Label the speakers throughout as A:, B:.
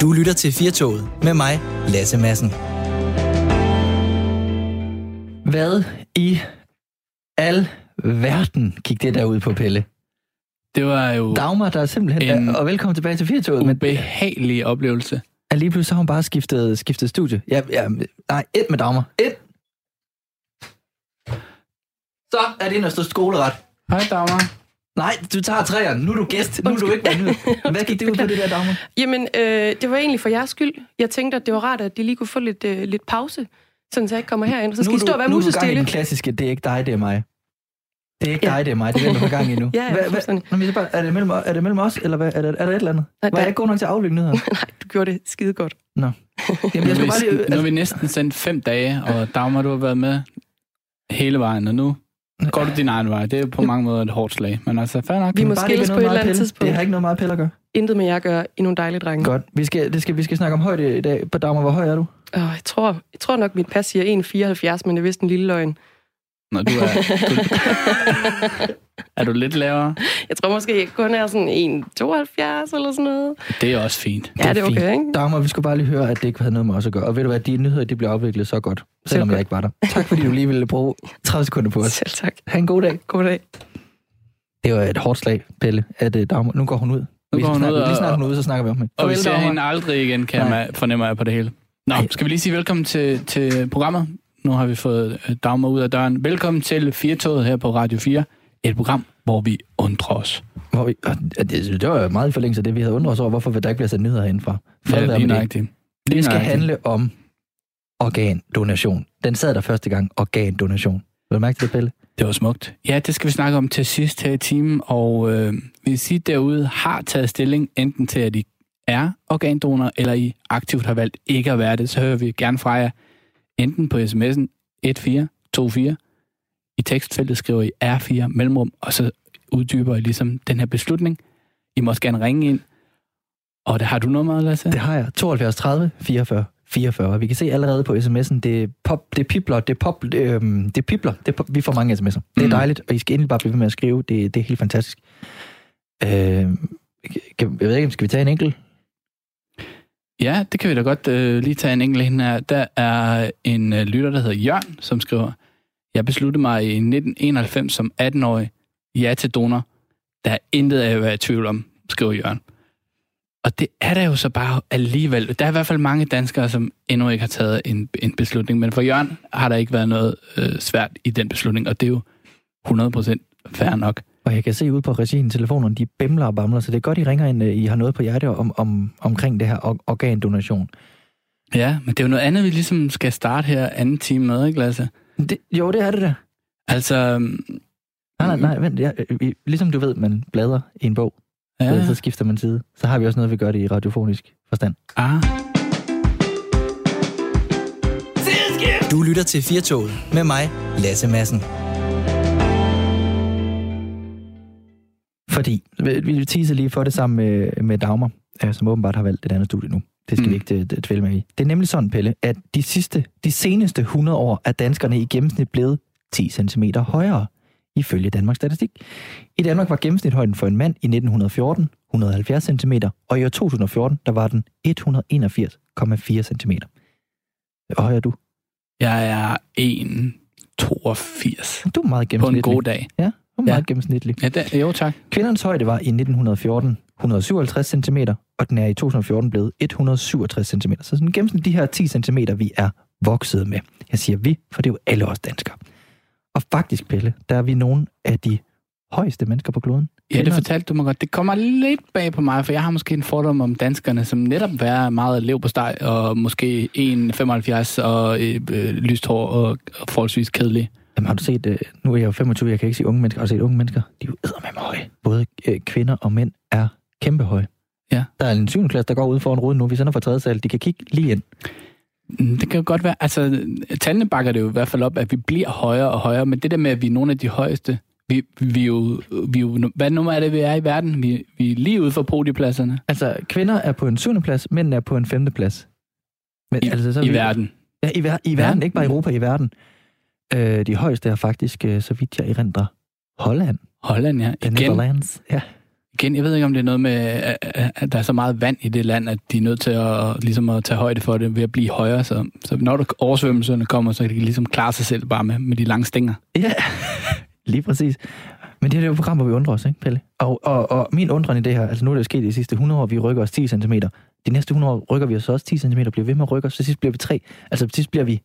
A: Du lytter til Firtoget med mig, Lasse Madsen.
B: Hvad i al verden gik det der ud på, Pelle?
C: Det var jo
B: Dagmar, der er simpelthen...
C: En-
B: og velkommen tilbage til Firtoget.
C: en
B: Men
C: ubehagelig oplevelse.
B: er lige pludselig har hun bare skiftet, skiftet studie. Ja, ja, nej, et med Dagmar. Et. Så er det ind og stå skoleret.
C: Hej Dagmar.
B: Nej, du tager træerne. Nu er du gæst. Nu er du ikke vandet. Hvad gik det ud på det der, Dagmar?
D: Jamen, øh, det var egentlig for jeres skyld. Jeg tænkte, at det var rart, at de lige kunne få lidt, øh, lidt pause, sådan så jeg ikke kommer herind. Så skal
B: nu
D: I stå og være
B: nu er du gang i
D: musestille.
B: den klassiske, det er ikke dig, det er mig. Det er ikke
D: Ja.
B: dig, det er mig. Det er den, du har gang i nu.
D: Ja, ja,
B: Hvad- hvad-
D: fuldstændig.
B: Nå, bare, er, det mellem, er det mellem os, eller hvad? Er, der, er der et eller andet?
D: Nej,
B: Var jeg
D: der-
B: ikke god nok til at aflykke nyheder?
D: Nej, du gjorde det skide godt.
B: Nå. Jamen, jeg
C: Nu
B: skal
C: er,
B: bare lige...
C: vi, nu er
B: Altså,
C: vi næsten sendt fem dage, og Dagmar, du har været med hele vejen, og nu går du din egen vej. Det er på mange måder et hårdt slag, men altså, fair nok.
D: Vi må skilles på et eller andet tidspunkt.
B: Det har ikke noget meget pille at gøre.
D: Intet med jer at gøre i nogle dejlige drenge.
B: Godt. Vi skal, det skal, vi skal snakke om højde i dag. På Dagmar, hvor høj er du?
D: Oh, jeg, tror, jeg tror nok, mit pas siger 1,74, men det er vist en lille løgn.
C: Når du er, du, er du lidt lavere?
D: Jeg tror måske, jeg kun er sådan 1,72 eller sådan noget.
C: Det er også fint.
D: Ja, det er
B: fint.
D: okay, ikke?
B: Dagmar, vi skulle bare lige høre, at det ikke havde noget med os at gøre. Og ved du hvad, de nyheder, de bliver afviklet så godt, selvom
D: godt.
B: jeg ikke var der. Tak fordi du lige ville bruge 30 sekunder på os.
D: Selv tak.
B: Ha' en god dag.
D: God dag.
B: Det var et hårdt slag, Pelle, at uh, Dagmar, nu går hun ud.
C: Nu
B: Vi
C: går hun
B: snakker,
C: ud,
B: Lige
C: og-
B: snart hun er ude, så snakker vi om det.
C: Og vi ser
B: Dagmar.
C: hende aldrig igen, kan
B: Nej.
C: jeg, fornemmer jeg på det hele. Nå, skal vi lige sige velkommen til, til programmet? Nu har vi fået øh, Dagmar ud af døren. Velkommen til Firtoget her på Radio 4. Et program, hvor vi undrer os.
B: Hvor vi, det, det var jo meget i forlængelse af det, vi havde undret os over, hvorfor der ikke bliver sendt nyheder herindefra. Fred
C: Ja, lige
B: det. Det skal
C: nøjagtigt.
B: handle om organdonation. Den sad der første gang, organdonation. Vil du mærke det, Pelle?
C: Det var smukt. Ja, det skal vi snakke om til sidst her i timen, og øh, hvis I derude har taget stilling enten til, at I er organdonor, eller I aktivt har valgt ikke at være det, så hører vi gerne fra jer, enten på sms'en 1424, i tekstfeltet skriver I R4 mellemrum, og så uddyber I ligesom den her beslutning. I må også gerne ringe ind, og det har du nummer, Lasse?
B: Det har jeg. 72 30 44 44. Vi kan se allerede på sms'en, det, pop, det pipler, det, pop, øhm, det pipler. Det pop, vi får mange sms'er. Det er
C: Mm.
B: dejligt, og I skal endelig bare blive ved med at skrive. Det, det er helt fantastisk. Øh, kan, jeg ved ikke, skal vi tage en enkelt?
C: Ja, det kan vi da godt øh, lige tage en enkelt hen her. Der er en øh, lytter, der hedder Jørn, som skriver, jeg besluttede mig i 1991 som 18-årig ja til donor. Der er intet af at være i tvivl om, skriver Jørgen. Og det er der jo så bare alligevel. Der er i hvert fald mange danskere, som endnu ikke har taget en, en beslutning. Men for Jørgen har der ikke været noget øh, svært i den beslutning, og det er jo 100% fair nok.
B: Og jeg kan se ud på regien, telefonerne, de bimler og bamler, så det er godt, I ringer ind, øh, I har noget på hjerte om, om, omkring det her or- organdonation.
C: Ja, men det er jo noget andet, vi ligesom skal starte her anden time med, ikke Lasse?
B: Det, jo, det er det da.
C: Altså,
B: Nej, nej, nej, vent. Ja, øh, ligesom du ved, man bladrer i en bog, ja, så skifter man side. Så har vi også noget, vi gør det i radiofonisk forstand.
C: ah,
A: Du lytter til Firtoget med mig, Lasse Madsen.
B: Fordi, vi teaser lige for det sammen med, med Dagmar, øh, som åbenbart har valgt et andet studie nu. Det skal mm. Vi ikke d- dvæle med i. Det er nemlig sådan, Pelle, at de, sidste, de seneste 100 år er danskerne i gennemsnit blevet 10 cm højere, ifølge Danmarks Statistik. I Danmark var gennemsnithøjden for en mand i 1914 170 cm, og i år 2014, der var den 181,4 cm. Hvor høj er du?
C: jeg er 1,82
B: Du er meget
C: på en
B: gennemsnitlig.
C: god dag.
B: Ja, er meget
C: Ja.
B: gennemsnitlig.
C: Ja, det, jo tak.
B: Kvindernes højde var i 1914 157 cm, og den er i 2014 blevet 167 cm. Så sådan gennemsnit de her 10 cm, vi er vokset med. Jeg siger vi, for det er jo alle os danskere. Og faktisk, Pelle, der er vi nogle af de højeste mennesker på kloden.
C: Ja, det fortalte du mig godt. Det kommer lidt bag på mig, for jeg har måske en fordom om danskerne, som netop er meget lev på steg, og måske 1,75 og øh, øh, lyst hår og, og forholdsvis kedelig.
B: Jamen har du set, øh, nu er jeg jo 25, jeg kan ikke sige unge mennesker, har du set unge mennesker? De er jo eddermame høje. Både øh, kvinder og mænd er kæmpe høje.
C: Ja.
B: Der er en 7. klasse, der går ud foran ruden nu. Vi sender fra 3. sal. De kan kigge lige ind.
C: Mm, Det kan jo godt være, altså tallene bakker det jo i hvert fald op, at vi bliver højere og højere, men det der med, at vi er nogle af de højeste, vi, vi, jo, vi jo, hvad nummer er det, vi er i verden? Vi, vi er lige ude for podiepladserne
B: Altså, kvinder er på en 7. plads, mænd er på en 5. plads. Men,
C: i,
B: altså, så
C: i
B: vi-
C: verden.
B: Ja, i, ver- i verden,
C: Verden?
B: ikke bare i Europa, i verden. Øh, de højeste er faktisk, øh, så vidt jeg erindrer, Holland.
C: Holland, ja.
B: The
C: Igen,
B: Netherlands. Ja.
C: igen, jeg ved ikke, om det er noget med, at, der er så meget vand i det land, at de er nødt til at, ligesom at tage højde for det ved at blive højere. Så, så når der oversvømmelserne kommer, så kan de ligesom klare sig selv bare med, med de lange stænger.
B: Ja, lige præcis. Men det er jo et program, hvor vi undrer os, ikke, Pelle? Og, og, og min undren i det her, altså nu er det sket de sidste 100 år, vi rykker os 10 cm. De næste 100 år rykker vi os også 10 cm, bliver ved med at rykke os, så sidst bliver vi 3. Altså til sidst bliver vi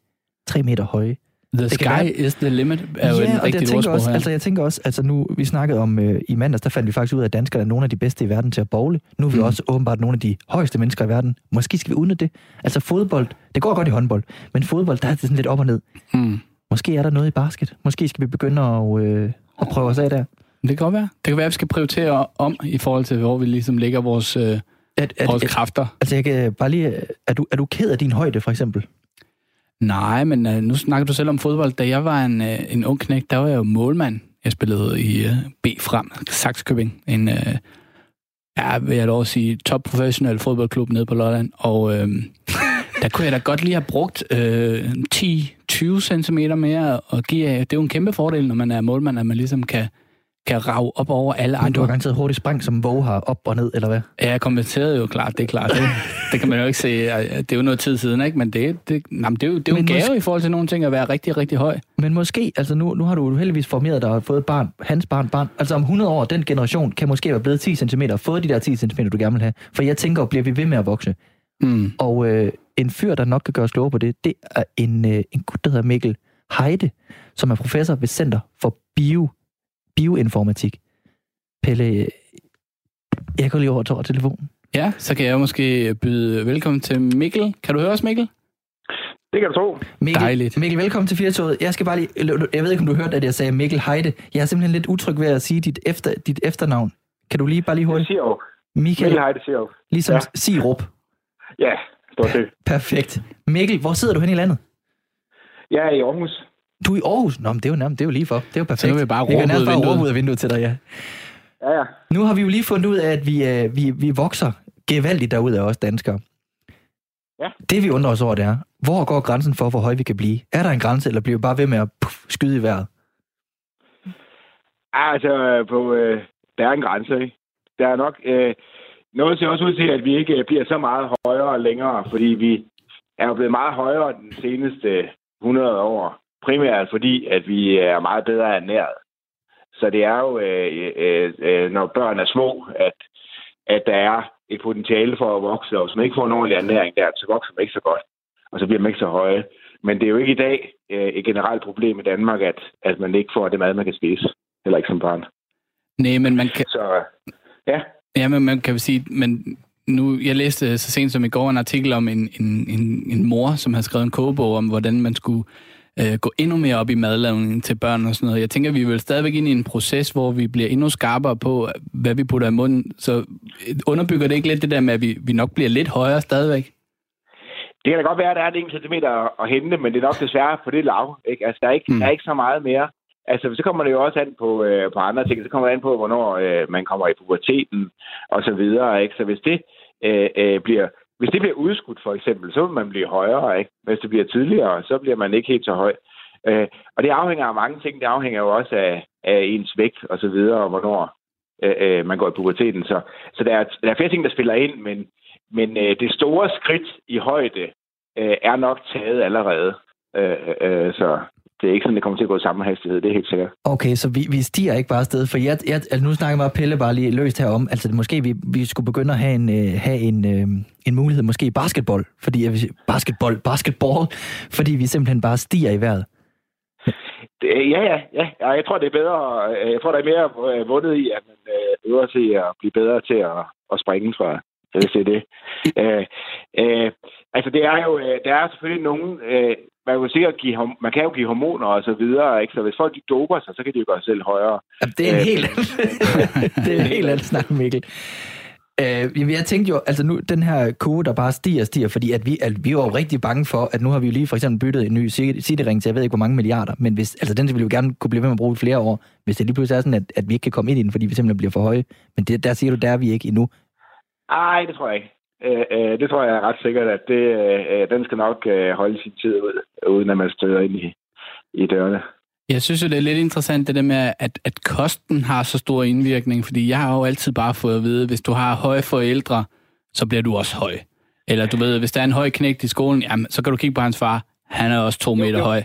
B: 3 meter høje.
C: The
B: Det
C: sky
B: være-
C: is the limit er jo
B: ja,
C: en
B: jeg
C: rigtig
B: tænker
C: ordsprog
B: også,
C: her.
B: altså jeg tænker også, altså nu, vi snakkede om øh, i mandags, der fandt vi faktisk ud af, at danskere er nogle af de bedste i verden til at bowle. Nu er vi
C: Mm.
B: også åbenbart nogle af de højeste mennesker i verden. Måske skal vi udnytte det. Altså fodbold, det går godt i håndbold, men fodbold, der er det sådan lidt op og ned.
C: Mm.
B: Måske er der noget i basket. Måske skal vi begynde at, øh, at prøve os af der.
C: Det kan godt være. Det kan være, at vi skal prioritere om i forhold til, hvor vi ligesom lægger vores, øh,
B: At, at,
C: vores kræfter.
B: altså jeg kan bare lige, er du, er du ked af din højde, for eksempel?
C: Nej, men øh, nu snakker du selv om fodbold. Da jeg var en, øh, en ung knæk, der var jeg jo målmand. Jeg spillede i øh, B frem, Saxkøbing, en, øh, ja, vil jeg lov at sige, top professionel fodboldklub nede på Lolland. Og øh, der kunne jeg da godt lige have brugt øh, 10-20 cm mere og give af. Det er jo en kæmpe fordel, når man er målmand, at man ligesom kan, kan rage op over alle
B: Men du har
C: andre.
B: garanteret hurtigt sprang, som Våge har op og ned, eller hvad?
C: Ja, jeg kompenserede jo klart, det er klart. Det, det kan man jo ikke se. Det er jo noget tid siden, ikke? Men det, det, nej, men det er jo, det er jo en gave
B: måske-
C: i forhold til nogle ting at være rigtig, rigtig høj.
B: Men måske, altså nu, nu har du heldigvis formeret dig og fået et barn, hans barn, barn. Altså om 100 år, den generation kan måske være blevet 10 cm og fået de der 10 cm, du gerne vil have. For jeg tænker, bliver vi ved med at vokse?
C: Mm.
B: Og øh, en fyr, der nok kan gøre os klogere på det, det er en, øh, en gut, der hedder Mikkel Heide, som er professor ved Center for Bio, Bioinformatik. Pelle, øh, jeg går lige over til telefonen.
C: Ja, så kan jeg måske byde velkommen til Mikkel. Kan du høre os, Mikkel?
E: Det kan du tro.
B: Mikkel,
C: Dejligt.
B: Mikkel, velkommen til Firtoget. Jeg skal bare lige, jeg ved ikke, om du hørte, at jeg sagde Mikkel Heide. Jeg er simpelthen lidt utryg ved at sige dit, efter, dit efternavn. Kan du lige bare lige
E: Det
B: hurtigt?
E: siger jo.
B: Michael,
E: Mikkel Heide siger jo.
B: ligesom
E: Ja.
B: ja. Sirup.
E: Ja, stort set.
B: Perfekt. Mikkel, hvor sidder du hen i landet?
E: Jeg er i Aarhus.
B: Du er i Aarhus. Nå, men det er jo nærmest, det er jo lige for. Det er jo perfekt.
C: Så kan vi bare
B: Jeg kan
C: råbe ud af
B: bare
C: vinduet.
B: råbe ud af vinduet til dig, ja.
E: Ja, ja.
B: Nu har vi jo lige fundet ud af, at vi, øh, vi, vi vokser gevaldigt derude af os danskere.
E: Ja.
B: Det vi undrer os over, det er, hvor går grænsen for, hvor høj vi kan blive? Er der en grænse, eller bliver vi bare ved med at puff, skyde i vejret?
E: Ah, Altså, på, øh, der er en grænse, ikke? Der er nok... Øh, noget ser også ud til, at vi ikke øh, bliver så meget højere længere, fordi vi er jo blevet meget højere den seneste 100 år. Primært fordi, at vi er meget bedre ernæret. Så det er jo, øh, øh, øh, når børn er små, at, at der er et potentiale for at vokse, og hvis man ikke får en ordentlig ernæring der, så vokser man ikke så godt, og så bliver man ikke så høje. Men det er jo ikke i dag øh, et generelt problem i Danmark, at, at man ikke får det mad, man kan spise. Heller ikke som barn.
C: Nej, men man kan,
E: Så ja,
C: ja, men man kan jo sige, men nu, jeg læste så sent som i går en artikel om en, en, en, en mor, som har skrevet en kogebog om, hvordan man skulle øh, gå endnu mere op i madlavningen til børn og sådan noget. Jeg tænker, vi er vel stadigvæk inde i en proces, hvor vi bliver endnu skarpere på, hvad vi putter i munden. Så øh, underbygger det ikke lidt det der med, at vi, vi nok bliver lidt højere stadigvæk?
E: det kan da godt være, at der er en centimeter at- hente, men det er nok desværre på det lav. Ikke? Altså, der er ikke,
C: mm.
E: der er ikke så meget mere. Altså, så kommer det jo også an på, øh, på andre ting. Så kommer det an på, hvornår øh, man kommer i puberteten og så videre. Ikke? Så hvis det øh, øh, bliver hvis det bliver udskudt, for eksempel, så vil man blive højere. Ikke? Hvis det bliver tidligere, så bliver man ikke helt så høj. Øh, og det afhænger af mange ting. Det afhænger jo også af, af ens vægt og så videre, og hvornår øh, øh man går i puberteten. Så, så der, er, der er flere ting, der spiller ind, men, men øh, det store skridt i højde øh, er nok taget allerede. Øh, øh, øh så det er ikke sådan, det kommer til at gå i samme hastighed, det er helt sikkert.
B: Okay, så vi, vi stiger ikke bare afsted, for jeg, jeg, altså nu snakker jeg bare Pelle bare lige løst herom, altså det, måske vi, vi skulle begynde at have en, øh, have en, øh, en mulighed, måske i basketball, fordi jeg basketball, basketball, fordi vi simpelthen bare stiger i vejret.
E: Ja, ja, ja. Jeg tror, det er bedre. øh, Jeg tror, der er mere vundet i, at man øver til at blive bedre til at, at springe, tror jeg. Hvis det er det. Øh, øh, altså, det er jo, øh, der er selvfølgelig nogen, øh, man, kan sikkert give, man kan jo give hormoner og så videre, ikke? Så hvis folk de doper sig, så kan de jo gøre sig selv højere.
B: Jamen, det er en
E: Øh,
B: helt det er en helt anden snak, Mikkel. Øh, jeg tænkte jo, altså nu, den her kurve, der bare stiger og stiger, fordi at vi, at vi var jo rigtig bange for, at nu har vi jo lige for eksempel byttet en ny City-ring til, jeg ved ikke, hvor mange milliarder, men hvis, altså den vil vi jo gerne kunne blive ved med at bruge i flere år, hvis det lige pludselig er sådan, at, at vi ikke kan komme ind i den, fordi vi simpelthen bliver for høje. Men det, der siger du, der er vi ikke endnu.
E: Ej, det tror jeg ikke. Øh, øh, det tror jeg er ret sikkert, at det, øh, den skal nok øh, holde sin tid ud, uden at man støder ind i, i dørene.
C: Jeg synes jo, det er lidt interessant, det der med, at, at kosten har så stor indvirkning, fordi jeg har jo altid bare fået at vide, hvis du har høje forældre, så bliver du også høj. Eller du ved, hvis der er en høj knægt i skolen, jamen, så kan du kigge på hans far, han er også to meter jo, jo. høj.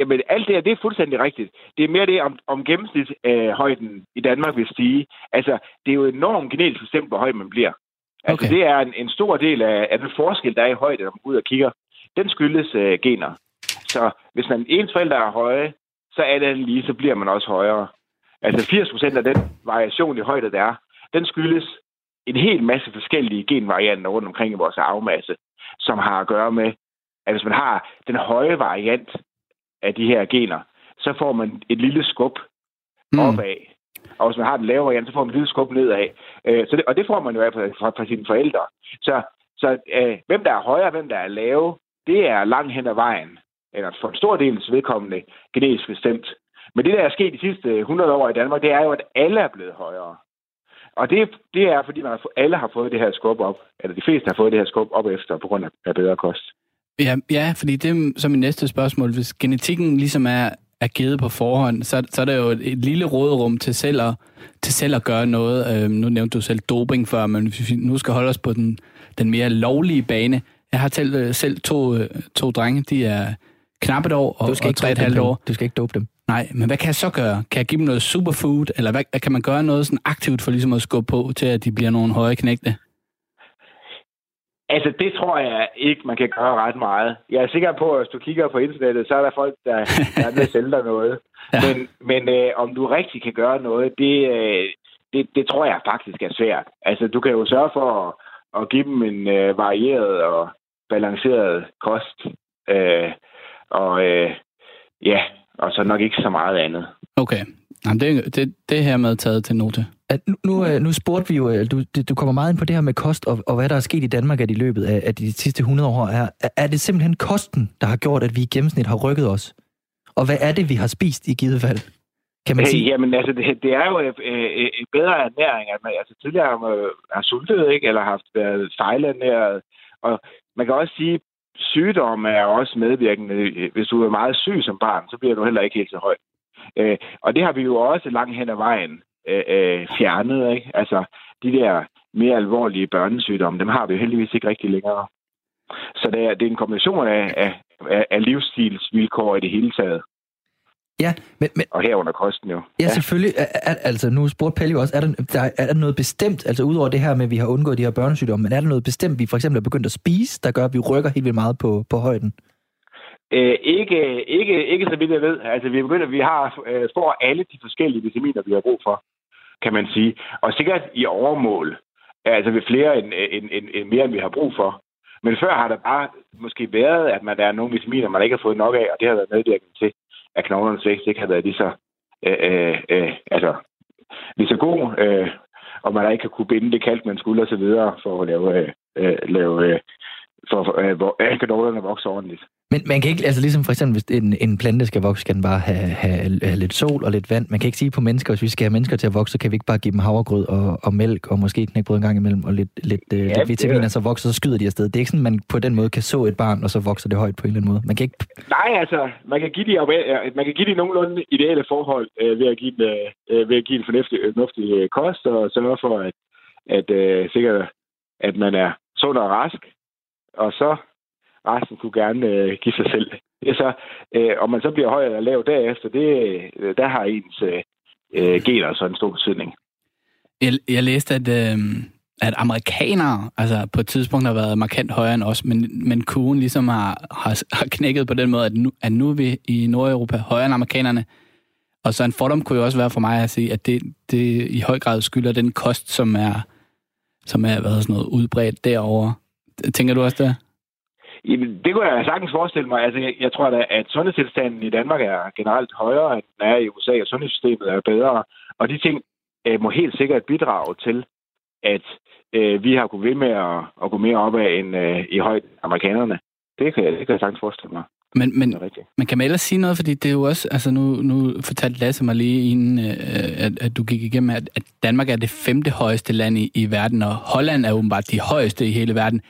E: Jamen, alt det her, det er fuldstændig rigtigt. Det er mere det, om, om gennemsnitshøjden øh, i Danmark vil stige. Altså, det er jo enormt genetisk bestemt, hvor høj man bliver. Altså, okay. det er en, en stor del af, af den forskel, der er i højde, når man går ud og kigger. Den skyldes øh, gener. Så hvis man ens forældre er høje, så er det lige, så bliver man også højere. Altså 80 procent af den variation i højde, der er, den skyldes en hel masse forskellige genvarianter rundt omkring i vores arvemasse, som har at gøre med, at hvis man har den høje variant af de her gener, så får man et lille skub mm. opad. Og hvis man har den lave variant, så får man et lille skub nedad. Øh, så det, og det får man jo af fra, fra, fra sine forældre. Så, så øh, hvem der er højere og hvem der er lave, det er langt hen ad vejen eller for en stor del vedkommende, genetisk bestemt. Men det, der er sket de sidste 100 år i Danmark, det er jo, at alle er blevet højere. Og det, det er, fordi man har, alle har fået det her skub op, eller de fleste har fået det her skub op efter, på grund af bedre kost.
C: Ja, ja fordi det som min næste spørgsmål. Hvis genetikken ligesom er, er givet på forhånd, så, så er der jo et, et lille råderum til selv at, til selv at gøre noget. Øhm, nu nævnte du selv doping før, men hvis vi nu skal holde os på den, den mere lovlige bane. Jeg har selv, øh, selv to, øh, to drenge, de er knap et år og, du skal og tre et halvt år.
B: Du skal ikke dope dem.
C: Nej, men hvad kan jeg så gøre? Kan jeg give dem noget superfood, eller hvad, kan man gøre noget sådan aktivt for ligesom at skubbe på til, at de bliver nogle høje knægte?
E: Altså, det tror jeg ikke, man kan gøre ret meget. Jeg er sikker på, at hvis du kigger på internettet, så er der folk, der, der vil sælge dig noget. ja. Men, men øh, om du rigtig kan gøre noget, det, øh, det, det tror jeg faktisk er svært. Altså, du kan jo sørge for at, at give dem en øh, varieret og balanceret kost. Øh, og øh, ja, og så nok ikke så meget andet.
C: Okay. Jamen, det, det, det her med taget til note.
B: At nu, nu, øh, nu spurgte vi jo, øh, du, du kommer meget ind på det her med kost, og, og hvad der er sket i Danmark at i løbet af, af de sidste 100 år. Er, er det simpelthen kosten, der har gjort, at vi i gennemsnit har rykket os? Og hvad er det, vi har spist i givet fald? Kan man sige?
E: Jamen, altså, det, det er jo et, et bedre ernæring. At man, altså, tidligere har man har sultet, ikke? Eller haft været fejlernæret. Og man kan også sige, sygdom er også medvirkende. Hvis du er meget syg som barn, så bliver du heller ikke helt så høj. Øh, og det har vi jo også langt hen ad vejen øh, øh, fjernet. Ikke? Altså, de der mere alvorlige børnesygdomme, dem har vi jo heldigvis ikke rigtig længere. Så det er, det er en kombination af, af, af livsstilsvilkår i det hele taget.
B: Ja, men, men,
E: og herunder kosten jo.
B: Ja, ja. selvfølgelig. Er, altså, nu spurgte Pelle jo også, er der, der, er der noget bestemt, altså udover det her med, at vi har undgået de her børnesygdomme, men er der noget bestemt, vi for eksempel er begyndt at spise, der gør, at vi rykker helt vildt meget på, på højden?
E: Øh, ikke, ikke, ikke så vidt jeg ved. Altså, vi begynder, vi har, øh, får alle de forskellige vitaminer, vi har brug for, kan man sige. Og sikkert i overmål. Altså ved flere end, end, end, end mere, end vi har brug for. Men før har der bare måske været, at man, der er nogle vitaminer, man ikke har fået nok af, og det har været medvirkende til, at knoglernes vækst ikke har været lige så, øh, øh, øh, altså, lige så god, øh, og man der ikke kunne binde det kalk, man skulle, og så videre, for at lave, øh, øh lave øh, øh, for, øh, hvor øh, knoglerne vokser ordentligt.
B: Men man kan ikke, altså ligesom for eksempel, hvis en, en plante skal vokse, skal den bare have, have, have lidt sol og lidt vand. Man kan ikke sige på mennesker, hvis vi skal have mennesker til at vokse, så kan vi ikke bare give dem havregrød og, og mælk og måske knækbrød en gang imellem og lidt, lidt, øh, ja, lidt vitaminer, så vokser, så skyder de afsted. Det er ikke sådan, man på den måde kan så et barn, og så vokser det højt på en eller anden måde. Man kan ikke...
E: Nej, altså, man kan give de, man kan give de nogenlunde ideelle forhold øh, ved, at give dem, øh, ved at give en fornuftig, fornuftig øh, kost, og sørge for, at, at øh, sikkert, at man er sund og rask, og så resten kunne gerne øh, give sig selv. Det er så, øh, om man så bliver høj eller lav derefter, det, øh, der har ens øh, øh gener så en stor betydning.
C: Jeg, jeg læste, at, øh, at amerikanere altså på et tidspunkt har været markant højere end os, men, men kurven ligesom har, har, har knækket på den måde, at nu, at nu er vi i Nordeuropa højere end amerikanerne. Og så en fordom kunne jo også være for mig at sige, at det, det i høj grad skylder den kost, som er, som er hvad sådan noget, udbredt derovre. Tænker du også det?
E: Jamen, det kunne jeg sagtens forestille mig. Altså, jeg, jeg tror da, at sundhedstilstanden i Danmark er generelt højere, end den er i USA, og sundhedssystemet er bedre. Og de ting øh, må helt sikkert bidrage til, at øh, vi har kunnet ved med at, at gå mere op af end øh, i højt amerikanerne. Det kan, jeg, det kan jeg sagtens forestille mig.
C: Men, men, men kan man ellers sige noget, fordi det er jo også, altså nu, nu fortalte Lasse mig lige inden, øh, at, at du gik igennem, at, at Danmark er det femte højeste land i, i verden, og Holland er åbenbart de højeste i hele verden.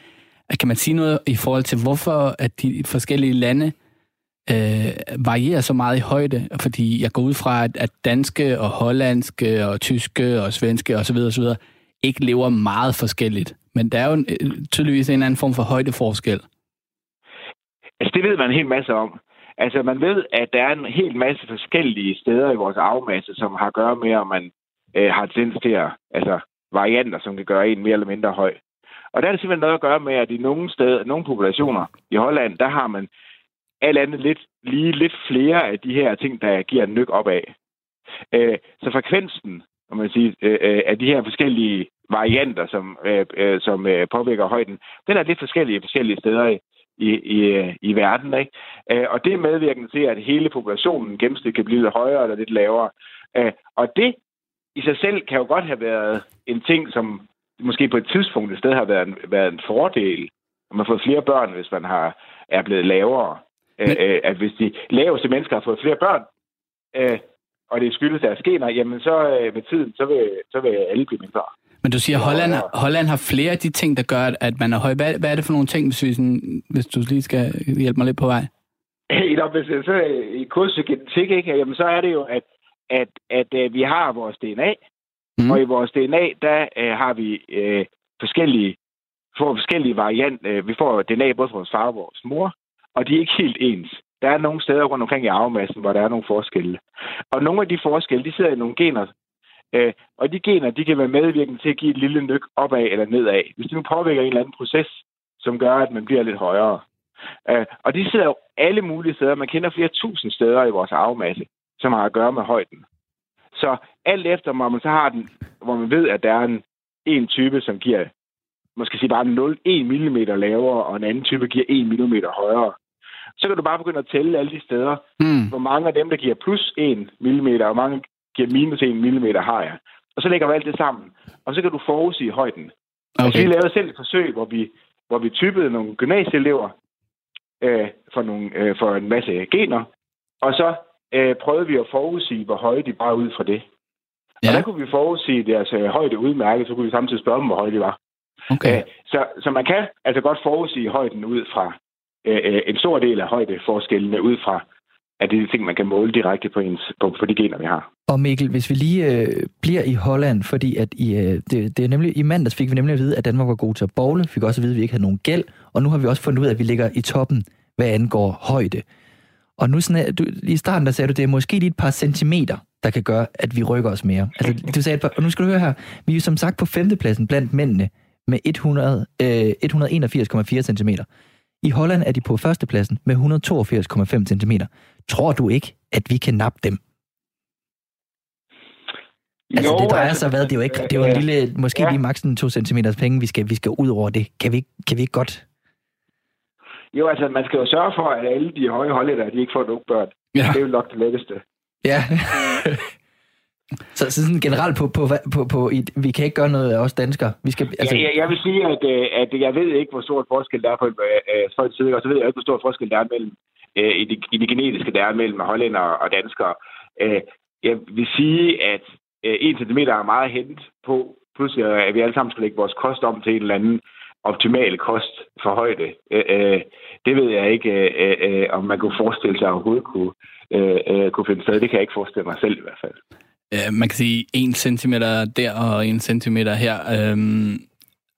C: Kan man sige noget i forhold til, hvorfor at de forskellige lande øh, varierer så meget i højde, fordi jeg går ud fra, at, at danske og hollandske og tyske og svenske osv. osv. ikke lever meget forskelligt. Men der er jo en, øh, tydeligvis en eller anden form for højdeforskel.
E: Altså, det ved man en hel masse om. Altså, man ved, at der er en hel masse forskellige steder i vores afmasse, som har at gøre med, om man øh, har tendens til at, altså, varianter, som kan gøre en mere eller mindre høj. Og der er det simpelthen noget at gøre med, at i nogle steder, nogle populationer i Holland, der har man alt andet lidt, lige lidt flere af de her ting, der giver en nyk opad. Øh, så frekvensen, om man siger, øh, øh, af de her forskellige varianter, som, øh, øh, som øh, påvirker højden, den er lidt forskellige forskellige steder i, i, i, øh, i verden. Ikke? Øh, og det er medvirkende til, at hele populationen gennemsnit kan blive lidt højere eller lidt lavere. Øh, og det i sig selv kan jo godt have været en ting, som måske på et tidspunkt et sted har været en, været en fordel. Man har fået flere børn, hvis man har, er blevet lavere. Men... Øh, at hvis de laveste mennesker har fået flere børn, øh, og det skyldes deres gener, jamen så øh, med tiden, så vil, så vil alle blive mindre.
C: Men du siger, at Holland, Holland har flere af de ting, der gør, at man er høj. Hvad, hvad er det for nogle ting, hvis, vi sådan, hvis du lige skal hjælpe mig lidt på vej?
E: Nå, hvis så i kurset genetik, ikke, jamen, så er det jo, at, at, at, at øh, vi har vores DNA, mm. og i vores DNA, der øh, har vi øh, forskellige, får forskellige varianter. Øh, vi får DNA både fra vores far og vores mor, og de er ikke helt ens. Der er nogle steder rundt omkring i arvemassen, hvor der er nogle forskelle. Og nogle af de forskelle, de sidder i nogle gener, øh, og de gener, de kan være medvirkende til at give et lille nyk opad eller nedad. Hvis det nu påvirker en eller anden proces, som gør, at man bliver lidt højere. Øh, og de sidder jo alle mulige steder. Man kender flere tusind steder i vores arvemasse, som har at gøre med højden. Så alt efter, hvor man så har den, hvor man ved, at der er en, en type, som giver måske sige bare 0,1 mm lavere, og en anden type giver 1 mm højere, så kan du bare begynde at tælle alle de steder, mm. hvor mange af dem, der giver plus 1 mm, og hvor mange giver minus 1 mm har jeg. Og så lægger vi alt det sammen, og så kan du forudsige højden. Okay. Altså, vi lavede selv et forsøg, hvor vi, hvor vi typede nogle gymnasieelever øh, for, nogle, øh, for en masse gener, og så øh, prøvede vi at forudsige, hvor høje de var ud fra det. Ja. Og der kunne vi forudsige deres øh, højde udmærket, så kunne vi samtidig spørge dem, hvor høje de var. Okay. Æh, så, så man kan altså godt forudsige højden ud fra øh, øh, en stor del af højdeforskellene ud fra at det er ting, man kan måle direkte på, ens, på, på de gener, vi har.
B: Og Mikkel, hvis vi lige øh, bliver i Holland, fordi at i, øh, det, det er nemlig, i mandags fik vi nemlig at vide, at Danmark var god til at bowle, fik også at vide, at vi ikke havde nogen gæld, og nu har vi også fundet ud af, at vi ligger i toppen, hvad angår højde. Og nu sådan, du, i starten der sagde du, det er måske lige et par centimeter, der kan gøre, at vi rykker os mere. Altså, du sagde par, og nu skal du høre her, vi er som sagt på femtepladsen blandt mændene med 100, øh, 181,4 cm. I Holland er de på førstepladsen med 182,5 cm. Tror du ikke, at vi kan nappe dem? Altså, jo, det drejer sig hvad? Det er jo, ikke, det er jo en lille, måske ja. lige maks 2 cm penge, vi skal, vi skal ud over det. Kan vi, kan vi ikke godt?
E: Jo, altså, man skal jo sørge for, at alle de høje hollænder, de ikke får nogen børn. Ja. Det er jo nok det letteste.
B: Ja. Så, så sådan generelt på, på, på, på i, vi kan ikke gøre noget af os danskere. Vi skal,
E: altså... ja, jeg, jeg vil sige, at, øh, at jeg ved ikke, hvor stort forskel der er på øh, folks side, og så ved jeg ikke, hvor stort forskel der er mellem øh, i, det, i det genetiske, der er mellem hollænder og danskere. Øh, jeg vil sige, at øh, 1 cm er meget hent på, plus at vi alle sammen skal lægge vores kost om til en eller anden optimal kost for højde. Øh, øh, det ved jeg ikke, øh, øh, om man kunne forestille sig overhovedet kunne, øh, øh, kunne finde sted. Det kan jeg ikke forestille mig selv i hvert fald.
C: Øh, man kan sige 1 cm der og 1 cm her. Øhm,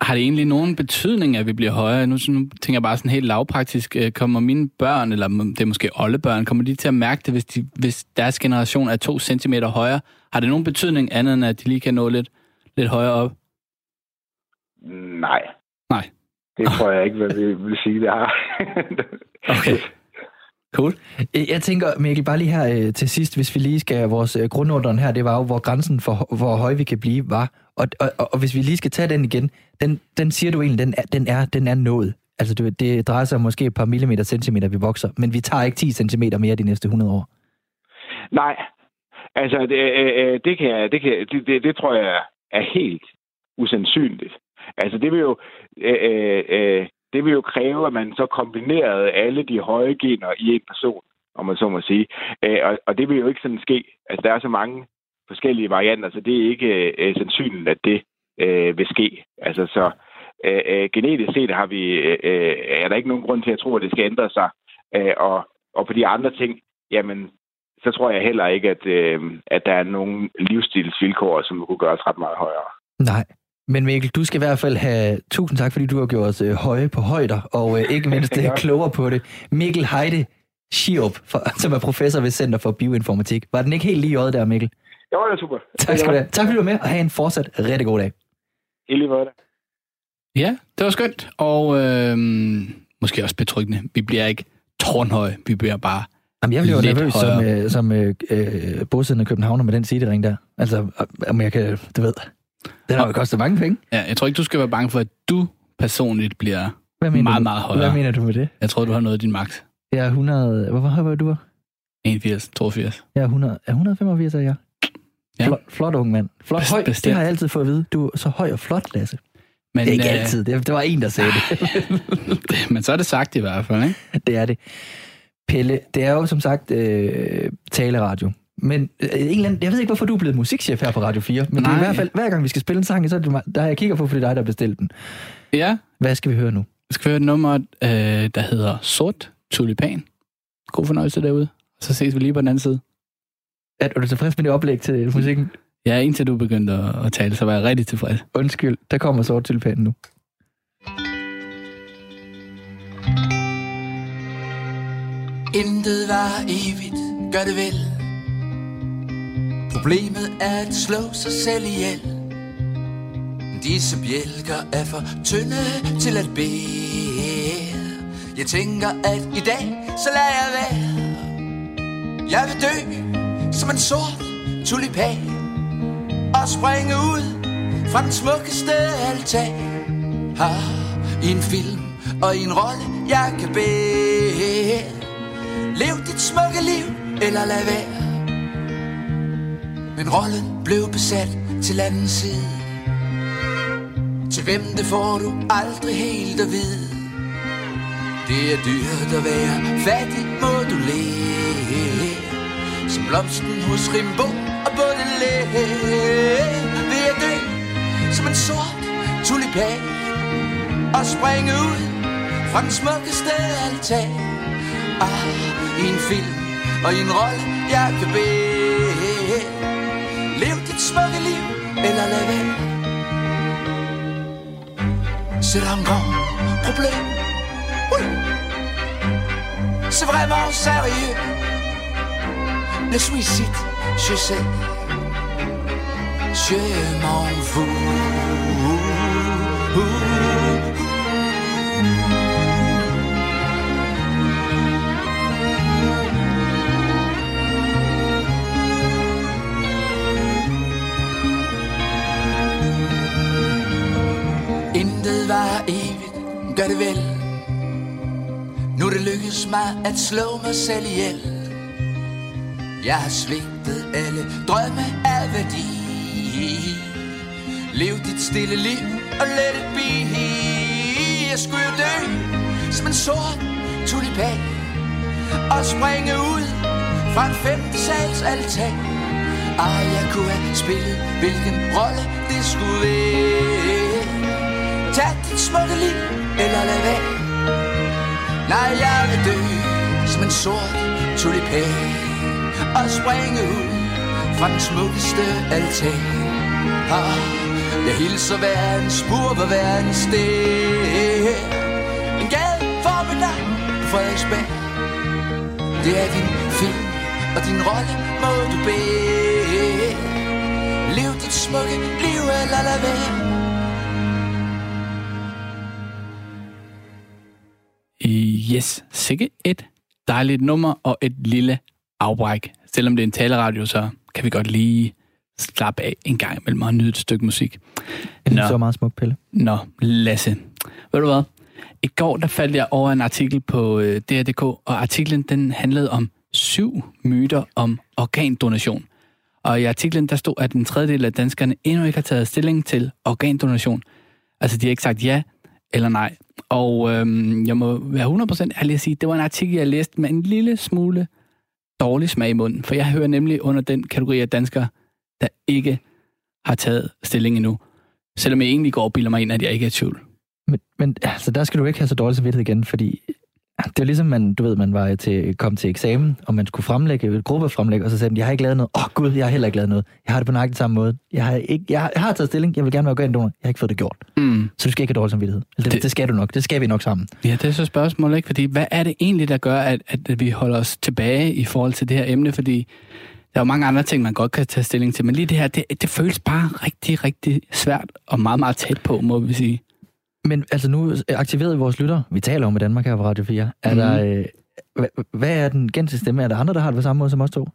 C: har det egentlig nogen betydning, at vi bliver højere? Nu, nu tænker jeg bare sådan helt lavpraktisk. Øh, kommer mine børn, eller det er måske oldebørn, kommer de til at mærke det, hvis, de, hvis deres generation er 2 cm højere? Har det nogen betydning andet, end at de lige kan nå lidt, lidt højere op?
E: Nej.
C: Nej.
E: Det tror jeg ikke, hvad vi vil sige, det har.
C: okay. Cool.
B: Jeg tænker, Mikkel, bare lige her øh, til sidst, hvis vi lige skal, vores øh, grundunderen her, det var jo, hvor grænsen for, hvor høj vi kan blive, var. Og, og, og, hvis vi lige skal tage den igen, den, den siger du egentlig, den er, den er, den er nået. Altså, det, det drejer sig om måske et par millimeter, centimeter, vi vokser, men vi tager ikke 10 centimeter mere de næste 100 år.
E: Nej, altså, det, øh det, kan, det, kan, det, det, det tror jeg er helt usandsynligt. Altså, det vil jo... Øh, øh, øh, det vil jo kræve, at man så kombinerede alle de høje gener i en person, om man så må sige. Øh, og, og det vil jo ikke sådan ske. Altså, der er så mange forskellige varianter, så det er ikke øh, sandsynligt, at det øh, vil ske. Altså, så øh, øh genetisk set har vi, øh, øh, er der ikke nogen grund til at tro, at det skal ændre sig. Øh, og og på de andre ting, jamen, så tror jeg heller ikke, at, øh, at der er nogen livsstilsvilkår, som kunne gøre ret meget højere.
B: Nej. Men Mikkel, du skal i hvert fald have tusind tak, fordi du har gjort os øh, høje på højder, og øh, ikke mindst øh, klogere på det. Mikkel Heide Schiop, for, som er professor ved Center for Bioinformatik. Var den ikke helt lige i øjet der, Mikkel?
E: Jo, det er super.
B: Tak skal du have. Tak fordi du var med, og have en fortsat rigtig god dag.
E: I lige måde.
C: Ja, det var skønt, og øh, måske også betryggende. Vi bliver ikke tårnhøje, vi bliver bare
B: Jamen, jeg bliver jo
C: Lidt
B: nervøs som,
C: højere.
B: øh, som øh, øh, bosiddende københavner med den sidering der. Altså, om jeg kan, du ved, den har jo kostet mange penge.
C: Ja, jeg tror ikke, du skal være bange for, at du personligt bliver...
B: Hvad mener
C: Meget,
B: du?
C: meget højere.
B: Hvad mener du med det?
C: Jeg tror, du har nået din max.
B: Jeg er 100... Hvor høj var du?
C: 81, 82.
B: Jeg er 100, er 185, er jeg.
C: Ja.
B: Flot, flot ung mand. Flot
C: Best-
B: høj, det
C: bestemt.
B: har jeg altid fået at vide. Du er så høj og flot, Lasse.
C: Men,
B: Det er ikke
C: øh,
B: altid. Det, det var en, der sagde det.
C: men så er det sagt i hvert fald, ikke?
B: det er det. Pelle, det er jo som sagt øh, taleradio. Men øh, en eller anden, jeg ved ikke, hvorfor du er blevet musikchef her på Radio 4, men Nej. det er i hvert fald, hver gang vi skal spille en sang, så er det mig, der jeg kigger på, fordi det er dig, der har bestilt den.
C: Ja,
B: Hvad skal vi høre nu?
C: vi skal høre et nummer, øh, der hedder Sort Tulipan. God fornøjelse derude. Så ses vi lige på den anden side.
B: Er, er du tilfreds med det oplæg til musikken?
C: Ja, indtil du begyndte at, at tale, så var jeg rigtig tilfreds.
B: Undskyld, der kommer sort tulipanen nu.
F: Intet var evigt, gør det vel Problemet er at slå sig selv ihjel. Disse bjælker er for tynde til at bære. Jeg tænker at i dag, så lader jeg være. Jeg vil dø som en sort tulipan Og springe ud fra den smukkeste altan Har i en film og i en rolle jeg kan bære. Lev dit smukke liv, eller lad være. Men rollen blev besat til anden side. Til hvem det får du aldrig helt at vide. Det er dyrt at være fattig, må du lære. Som blomsten hos Rimbo og Baudelaire Vil jeg dø som en sort tulipan Og springe ud fra den smukkeste altan. Ah, i en film og i en rolle, jeg kan bede Lev dit smukke liv, eller være C'est un grand problème. Oui. C'est vraiment sérieux. Le suicide, je sais. Je m'en fous gør det vel. Nu er det lykkedes mig at slå mig selv ihjel. Jeg har svigtet alle drømme af værdi. Lev dit stille liv og let it be. Jeg skulle jo dø som en sort tulipan Og springe ud fra en femte sals altan. Ah, jeg kunne have spillet hvilken rolle det skulle være. Tag dit smukke liv, eller lad være. Nej, jeg vil dø som en sort tulipan Og springe ud fra den smukkeste altan. Ah, Jeg hilser hver en spur på hver en sted. En gade for mit navn på Frederiksberg. Det er din film og din rolle må du bede Lev dit smukke liv, eller lad være.
C: Yes, sikke et dejligt nummer og et lille afbræk. Selvom det er en taleradio, så kan vi godt lige slappe af en gang imellem og nyde et stykke musik.
B: Jeg synes, det var meget smuk, Pelle.
C: Nå, Lasse. Ved du hvad? I går der faldt jeg over en artikel på øh, DR.dk, og artiklen den handlede om syv myter om organdonation. Og i artiklen der stod, at en tredjedel af danskerne endnu ikke har taget stilling til organdonation. Altså de har ikke sagt ja eller nej. Og øhm, jeg må være 100% ærlig at sige, det var en artikel, jeg læste med en lille smule dårlig smag i munden. For jeg hører nemlig under den kategori af danskere, der ikke har taget stilling endnu. Selvom jeg egentlig går og bilder mig ind, at jeg ikke er i tvivl.
B: Men, men altså, der skal du ikke have så dårlig samvittighed igen, fordi det var ligesom, man, du ved, man var til, kom til eksamen, og man skulle fremlægge et gruppefremlæg, og så sagde man, jeg har ikke lavet noget. Åh oh, gud, jeg har heller ikke lavet noget. Jeg har det på nøjagtig samme måde. Jeg har, ikke, jeg, har, jeg har taget stilling, jeg vil gerne være organdonor. Jeg har ikke fået det gjort.
C: Mm.
B: Så du skal ikke have dårlig samvittighed. Eller det,
C: Det-
B: det, skal du nok. Det skal vi nok sammen.
C: Ja, det er så spørgsmålet, ikke? Fordi hvad er det egentlig, der gør, at, at vi holder os tilbage i forhold til det her emne? Fordi der er jo mange andre ting, man godt kan tage stilling til, men lige det her, det, det føles bare rigtig, rigtig svært og meget, meget tæt på, må vi sige.
B: Men altså nu aktiverede vores lytter, vi taler om i Danmark her på Radio 4, er
C: Mhm.
B: der, øh, hvad, er den gængse stemme? Er der andre, der har det på samme måde som os to?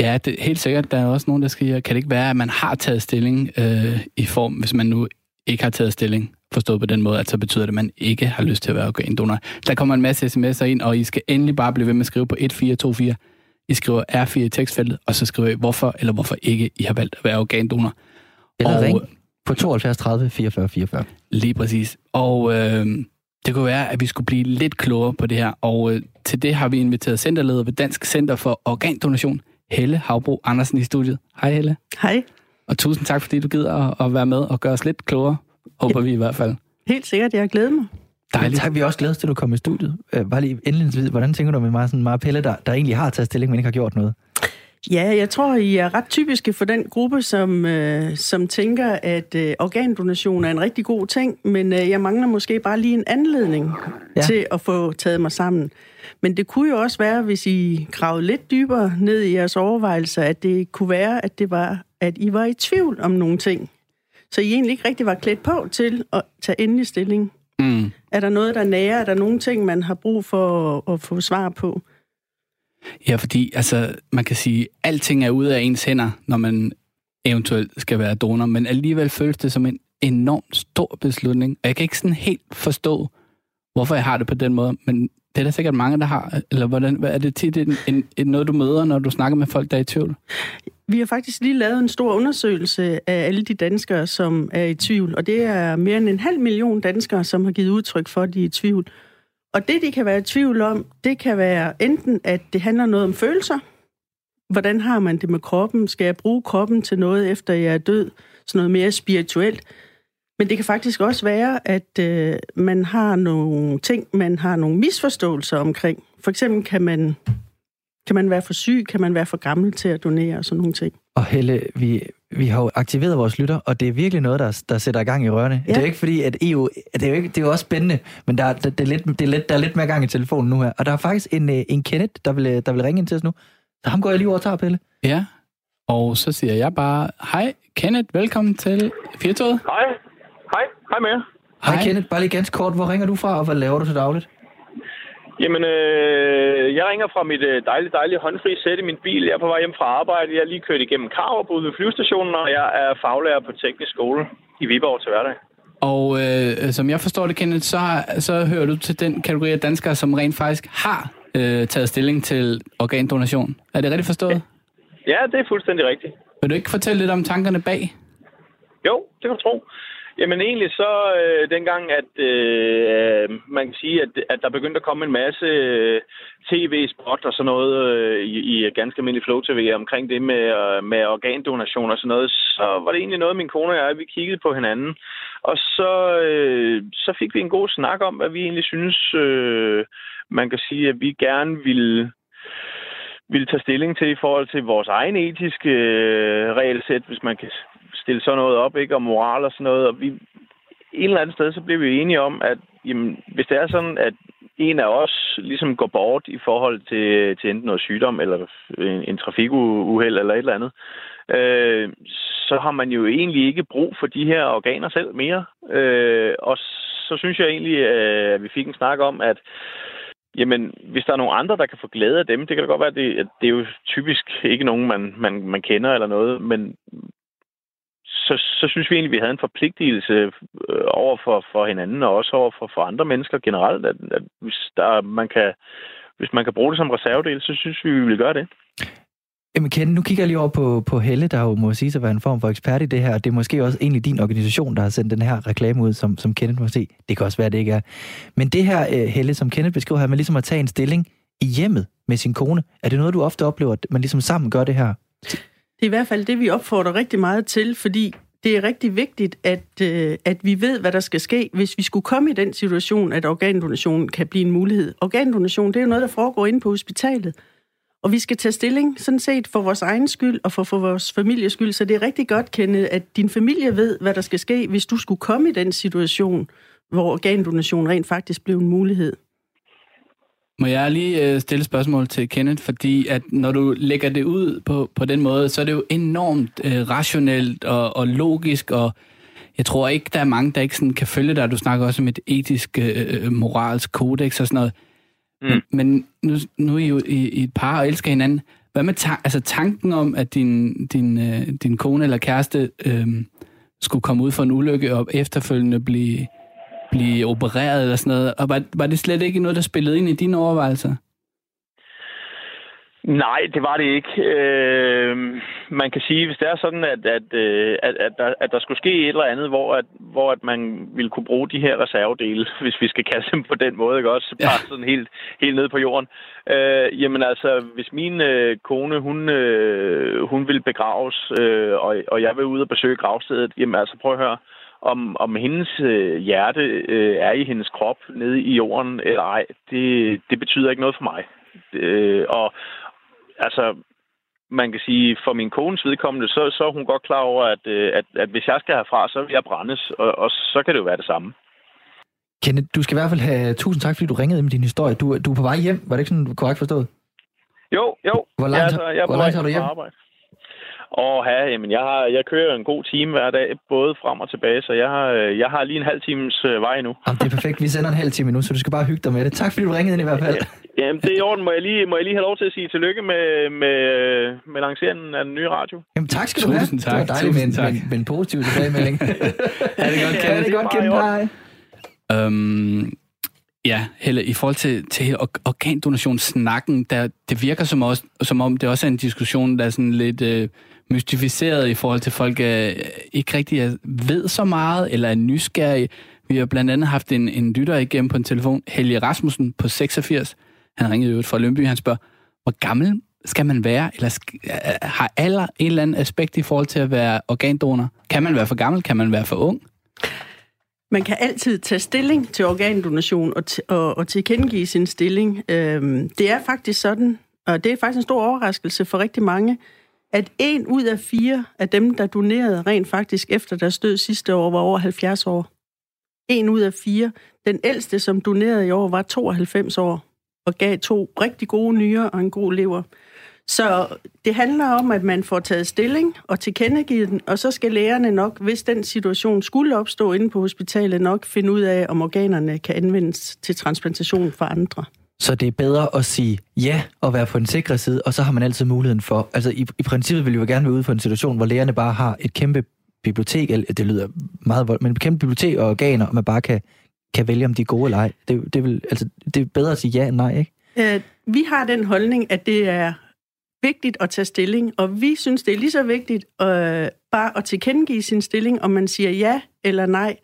C: Ja, det, helt sikkert. Der er også nogen, der siger, kan det ikke være, at man har taget stilling øh, i form, hvis man nu ikke har taget stilling, forstået på den måde, at så betyder det, at man ikke har lyst til at være organdonor. Der kommer en masse sms'er ind, og I skal endelig bare blive ved med at skrive på 1424. I skriver R4 i tekstfeltet, og så skriver I, hvorfor eller hvorfor ikke I har valgt at være organdonor.
B: Eller
C: Og-
B: ring på 72 30 44 44.
C: Lige præcis. Og øh, det kunne være, at vi skulle blive lidt klogere på det her. Og øh, til det har vi inviteret centerleder ved Dansk Center for Organdonation, Helle Havbro Andersen i studiet. Hej Helle.
G: Hej.
C: Og tusind tak, fordi du gider at, at være med og gøre os lidt klogere. Håber vi i hvert fald.
G: Helt sikkert, jeg glæder mig.
C: Dejligt.
B: Tak, vi er også glade til, at du kom i studiet. Øh, bare lige indledningsvis, hvordan tænker du med mig, sådan meget Pelle, der, der egentlig har taget stilling, men ikke har gjort noget?
G: Ja, jeg tror, I er ret typiske for den gruppe, som, øh, som tænker, at øh, organdonation er en rigtig god ting, men øh, jeg mangler måske bare lige en anledning
B: Ja.
G: til at få taget mig sammen. Men det kunne jo også være, hvis I gravede lidt dybere ned i jeres overvejelser, at det kunne være, at det var, at I var i tvivl om nogle ting. Så I egentlig ikke rigtig var klædt på til at tage endelig stilling.
C: Mm.
G: Er der noget, der nærer? Er der nogle ting, man har brug for at, at få svar på?
C: Ja, fordi altså, man kan sige, at alting er ude af ens hænder, når man eventuelt skal være donor, men alligevel føles det som en enormt stor beslutning. Og jeg kan ikke sådan helt forstå, hvorfor jeg har det på den måde, men det er der sikkert mange, der har. Eller hvordan, hvad er det tit en, en, en, noget, du møder, når du snakker med folk, der er i tvivl?
G: Vi har faktisk lige lavet en stor undersøgelse af alle de danskere, som er i tvivl, og det er mere end en halv million danskere, som har givet udtryk for, at de er i tvivl. Og det, de kan være i tvivl om, det kan være enten, at det handler noget om følelser. Hvordan har man det med kroppen? Skal jeg bruge kroppen til noget, efter jeg er død? Sådan noget mere spirituelt. Men det kan faktisk også være, at øh, man har nogle ting, man har nogle misforståelser omkring. For eksempel kan man, kan man være for syg, kan man være for gammel til at donere og sådan nogle ting.
B: Og Helle, vi, vi har jo aktiveret vores lytter, og det er virkelig noget, der, der sætter gang i rørene.
G: Ja.
B: Det er jo ikke fordi, at EU... Det er jo, ikke, det er jo også spændende, men der, er- det, det er lidt, det er lidt, der er lidt mere gang i telefonen nu her. Og der er faktisk en, øh, en Kenneth, der vil, øh, der vil ringe ind til os nu. Så ham går jeg lige over og tager, Pelle.
C: Ja, og så siger jeg bare, hej Kenneth, velkommen til Firtoget.
H: Hej. Hej. Hej med jer.
B: Hej. Hej Kenneth, bare lige ganske kort. Hvor ringer du fra, og hvad laver du til dagligt?
H: Jamen, øh, jeg ringer fra mit øh, dejlige, dejlige håndfri sæt i min bil. Jeg er på vej hjem fra arbejde. Jeg er lige kørt igennem Karup ude ved flyvestationen, og jeg er faglærer på teknisk skole i Viborg til hverdag.
C: Og øh, som jeg forstår det, Kenneth, så, har- så hører du til den kategori af danskere, som rent faktisk har øh, taget stilling til organdonation. Er det rigtigt forstået?
H: Ja, det er fuldstændig rigtigt.
C: Vil du ikke fortælle lidt om tankerne bag?
H: Jo, det kan du tro. Jamen egentlig så øh, dengang, at øh, man kan sige, at, at der begyndte at komme en masse øh, tv-spot og sådan noget øh, i, i ganske almindelig Flow TV omkring det med, øh, med organdonation og sådan noget, så var det egentlig noget, min kone og jeg, vi kiggede på hinanden. Og så, øh, så fik vi en god snak om, hvad vi egentlig synes, øh, man kan sige, at vi gerne ville ville tage stilling til i forhold til vores egen etiske øh, regelsæt, hvis man kan stille sådan noget op, ikke, og moral og sådan noget. Og vi, et eller andet sted, så bliver vi enige om, at jamen, hvis det er sådan, at en af os ligesom går bort i forhold til, til enten noget sygdom, eller en, en trafikuheld, eller et eller andet, øh, så har man jo egentlig ikke brug for de her organer selv mere. Øh, og så synes jeg egentlig, øh, at vi fik en snak om, at Jamen, hvis der er nogle andre, der kan få glæde af dem, det kan da godt være, at det, at det er jo typisk ikke nogen, man, man, man kender eller noget, men så, så synes vi egentlig, at vi havde en forpligtelse øh, over for, for hinanden, og også over for, for andre mennesker generelt, at, at hvis, der, man kan, hvis man kan bruge det som reservedel, så synes vi, vi vil gøre det.
B: Jamen Ken, nu kigger jeg lige over på, på Helle, der jo må sige at være en form for ekspert i det her. Det er måske også egentlig din organisation, der har sendt den her reklame ud, som, som Kenneth må se. Det kan også være, det ikke er. Men det her, øh, Helle, som Kenneth beskriver her, med ligesom at tage en stilling i hjemmet med sin kone, er det noget, du ofte oplever, at man ligesom sammen gør det her?
G: Det er i hvert fald det, vi opfordrer rigtig meget til, fordi det er rigtig vigtigt, at, øh, at vi ved, hvad der skal ske, hvis vi skulle komme i den situation, at organdonation kan blive en mulighed. Organdonation, det er jo noget, der foregår inde på hospitalet. Og vi skal tage stilling, sådan set, for vores egen skyld og for, for vores families skyld. Så det er rigtig godt, kendet, at din familie ved, hvad der skal ske, hvis du skulle komme i den situation, hvor organdonation rent faktisk blev en mulighed.
C: Må jeg lige øh, stille spørgsmål til Kenneth, fordi at når du lægger det ud på, på den måde, så er det jo enormt øh, rationelt og, og logisk, og jeg tror ikke, der er mange, der ikke sådan kan følge dig. Du snakker også om et etisk, øh, moralsk kodex og sådan noget. Mm. Men, men nu, nu er I jo i, i et par og elsker hinanden. Hvad med ta- altså tanken om, at din, din, øh, din kone eller kæreste øh, skulle komme ud for en ulykke og efterfølgende blive blive opereret eller sådan noget. Og var, var det slet ikke noget, der spillede ind i dine overvejelser?
H: Nej, det var det ikke. Øh, man kan sige, hvis det er sådan, at, at, øh, at, at, der, at der skulle ske et eller andet, hvor, at, hvor at man ville kunne bruge de her reservedele, hvis vi skal kalde dem på den måde, ikke også? Bare ja. sådan helt, helt nede på jorden. Øh, jamen altså, hvis min øh, kone, hun, øh, hun vil begraves, øh, og, og jeg vil ud og besøge gravstedet, jamen altså, prøv at høre. Øh, om, om hendes øh, hjerte øh, er i hendes krop nede i jorden eller ej, det, det betyder ikke noget for mig. Øh, og altså, man kan sige, for min kones vedkommende, så, så er hun godt klar over, at, øh, at, at hvis jeg skal herfra, så vil jeg brændes, og, og så kan det jo være det samme.
B: Kenneth, du skal i hvert fald have tusind tak, fordi du ringede med din historie. Du, du er på vej hjem, var det ikke sådan korrekt forstået?
H: Jo, jo.
B: Hvor langt, ja, altså, jeg hvor langt har du hjem? Arbejde.
H: Og ja, jamen, jeg, har, jeg kører en god time hver dag, både frem og tilbage, så jeg har, jeg har lige en halv times øh, vej nu.
B: Jamen, det er perfekt. Vi sender en halv time nu, så du skal bare hygge dig med det. Tak fordi du ringede ind i hvert fald.
H: Ja, jamen, det er i orden. Må jeg, lige, må jeg lige have lov til at sige tillykke med, med, med lanceringen af den nye radio?
B: Jamen, tak skal du have.
C: Tusind tak.
B: Det var dejligt med en, med, med en positiv tilbagemelding.
C: ja, det er godt,
B: ja, det er godt, Kim. Hej.
C: Øhm, Ja, Helle, i forhold til, til organdonationssnakken, der, det virker som, også, som om det også er en diskussion, der er sådan lidt øh, mystificeret i forhold til, folk øh, ikke rigtig ved så meget, eller er nysgerrige. Vi har blandt andet haft en, en lytter igennem på en telefon, Helge Rasmussen på 86. Han ringede ud fra Lønby, han spørger, hvor gammel skal man være, eller øh, øh, har alder en eller anden aspekt i forhold til at være organdonor? Kan man være for gammel? Kan man være for ung?
G: Man kan altid tage stilling til organdonation og, og, og tilkendegive sin stilling. Øhm, det er faktisk sådan, og det er faktisk en stor overraskelse for rigtig mange, at en ud af fire af dem, der donerede rent faktisk efter deres død sidste år, var over 70 år. En ud af fire. Den ældste, som donerede i år, var 92 år og gav to rigtig gode nyrer og en god lever. Så det handler om, at man får taget stilling og tilkendegivet den, og så skal lægerne nok, hvis den situation skulle opstå inde på hospitalet, nok finde ud af, om organerne kan anvendes til transplantation for andre.
B: Så det er bedre at sige ja og være på den sikre side, og så har man altid muligheden for... Altså i, i princippet vil vi jo gerne være ude for en situation, hvor lægerne bare har et kæmpe bibliotek, eller det lyder meget voldt, men et kæmpe bibliotek og organer, og man bare kan, kan vælge, om de er gode eller ej. Det, det, vil, altså, det er bedre at sige ja end nej, ikke?
G: Øh, vi har den holdning, at det er vigtigt at tage stilling, og vi synes, det er lige så vigtigt øh, bare at tilkendegive sin stilling, om man siger ja eller nej.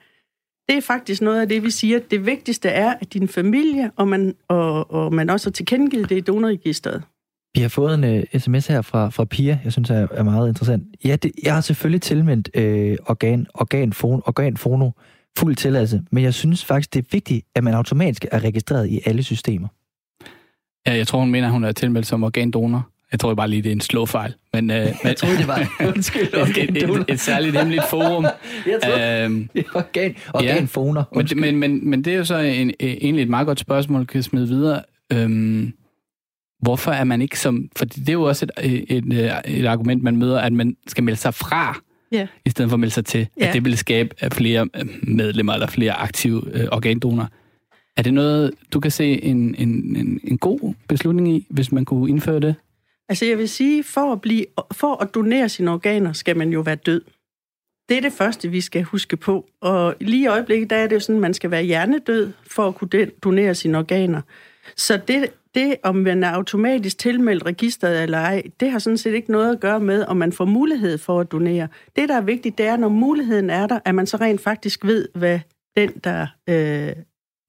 G: Det er faktisk noget af det, vi siger. Det vigtigste er, at din familie, og man, og, og man også har tilkendegivet det i donorregisteret.
B: Vi har fået en uh, sms her fra, fra Pia, jeg synes er, er meget interessant. Ja, det, jeg har selvfølgelig tilmeldt øh, organ, organfono, organfono fuld tilladelse, men jeg synes faktisk, det er vigtigt, at man automatisk er registreret i alle systemer.
C: Ja, jeg tror, hun mener, at hun er tilmeldt som organdonor. Jeg tror bare lige, det er en slåfejl. Men, øh,
B: jeg troede, det var undskyld,
C: et, et, et, et særligt hemmeligt forum.
B: jeg troede, øhm, organ, organfoner.
C: Ja, men, men, men, men det er jo så en, egentlig et meget godt spørgsmål, kan smide videre. Øhm, hvorfor er man ikke som... For det er jo også et, et, et, et argument, man møder, at man skal melde sig fra, ja. i stedet for at melde sig til. Ja. At det vil skabe flere øh, medlemmer eller flere aktive øh, organdonorer. Er det noget, du kan se en, en, en, en god beslutning i, hvis man kunne indføre det?
G: Altså jeg vil sige, for at, blive, for at donere sine organer, skal man jo være død. Det er det første, vi skal huske på. Og lige i øjeblikket, der er det jo sådan, at man skal være hjernedød for at kunne donere sine organer. Så det, det, om man er automatisk tilmeldt registret eller ej, det har sådan set ikke noget at gøre med, om man får mulighed for at donere. Det, der er vigtigt, det er, når muligheden er der, at man så rent faktisk ved, hvad den, der øh,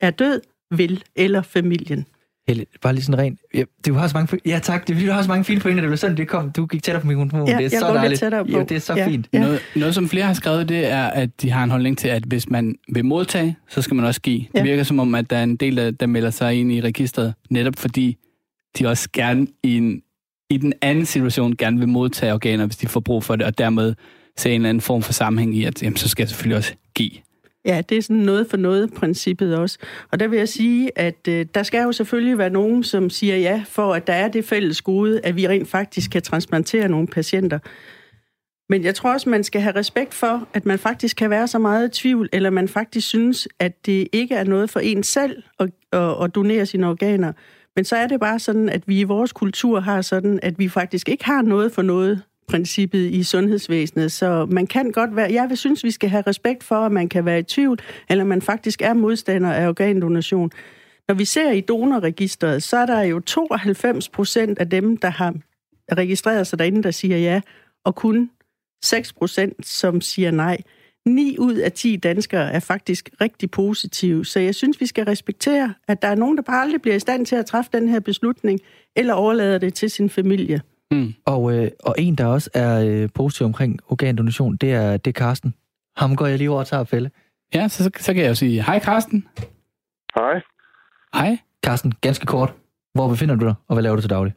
G: er død, vil, eller familien.
B: Helle, bare lige sådan rent. Ja, du har så mange, ja tak, det er fordi, du har så mange fine pointer. Det var sådan, det kom. Du gik tættere på mikrofonen.
G: Ja,
B: det er
G: jeg
B: så
G: går lidt
B: dejligt.
G: tættere på.
B: Ja, det er så
G: Ja.
B: fint.
G: Ja.
C: Noget, noget, som flere har skrevet, det er, at de har en holdning til, at hvis man vil modtage, så skal man også give. Det
G: Ja.
C: virker som om, at der er en del, der, der melder sig ind i registret, netop fordi de også gerne i, en, i den anden situation gerne vil modtage organer, hvis de får brug for det, og dermed se en eller anden form for sammenhæng i, at jamen, så skal jeg selvfølgelig også give.
G: Ja, det er sådan noget for noget princippet også. Og der vil jeg sige, at øh, der skal jo selvfølgelig være nogen, som siger ja, for at der er det fælles gode, at vi rent faktisk kan transplantere nogle patienter. Men jeg tror også, man skal have respekt for, at man faktisk kan være så meget i tvivl, eller man faktisk synes, at det ikke er noget for en selv at, at, at donere sine organer. Men så er det bare sådan, at vi i vores kultur har sådan, at vi faktisk ikke har noget for noget princippet i sundhedsvæsenet. Så man kan godt være... Jeg vil synes, vi skal have respekt for, at man kan være i tvivl, eller man faktisk er modstander af organdonation. Når vi ser i donorregistret, så er der jo 92 procent af dem, der har registreret sig derinde, der siger ja, og kun 6 procent, som siger nej. 9 ud af 10 danskere er faktisk rigtig positive, så jeg synes, vi skal respektere, at der er nogen, der bare aldrig bliver i stand til at træffe den her beslutning, eller overlader det til sin familie.
C: Mm.
B: Og, øh, og en, der også er øh, positiv omkring organdonation, det er, det er Carsten. Ham går jeg lige over og tager fælde.
C: Ja, så, så, så kan jeg jo sige, hej Karsten.
I: Hej.
C: Hej.
B: Carsten, ganske kort. Hvor befinder du dig, og hvad laver du til daglig?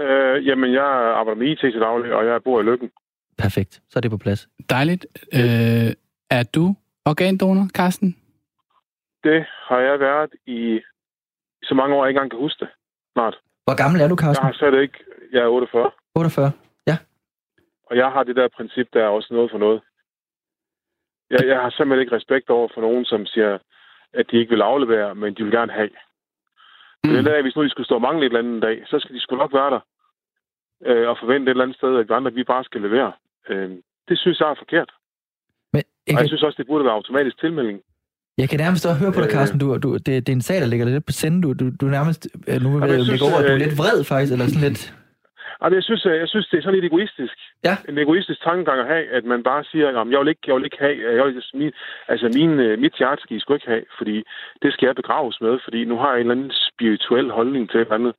I: Øh, jamen, jeg arbejder med IT til daglig, og jeg bor i Lykken.
B: Perfekt. Så er det på plads.
C: Dejligt. Øh, er du organdonor, Karsten?
I: Det har jeg været i så mange år, jeg ikke engang kan huske det. Snart.
B: Hvor gammel er du,
I: Jeg
B: Carsten?
I: har slet ikke... Jeg er 48,
B: 48.
I: og jeg har det der princip, der er også noget for noget. Jeg, jeg har simpelthen ikke respekt over for nogen, som siger, at de ikke vil aflevere, men de vil gerne have. Mm. Den dag, hvis nu de skulle stå og mangle et eller andet dag, så skal de sgu nok være der. Øh, og forvente et eller andet sted, at vi andre vi bare skal levere. Øh, det synes jeg er forkert.
B: Men jeg
I: Og jeg synes også, det burde være automatisk tilmelding.
B: Jeg kan nærmest også høre på dig,
I: Øh.
B: Carsten. Du, du, det, det er en sag, der ligger lidt på sende. Du, du, du er nærmest... øh, Nu vil
I: Jamen,
B: jeg lægge over, at du er
I: øh,
B: lidt vred faktisk, eller sådan lidt...
I: Altså, jeg synes, jeg synes, det er sådan lidt egoistisk.
B: Ja.
I: En egoistisk tankegang at have, at man bare siger, at jeg vil ikke, jeg vil ikke have, jeg vil, min, altså min, mit hjerte skal I sgu ikke have, fordi det skal jeg begraves med, fordi nu har jeg en eller anden spirituel holdning til et eller andet.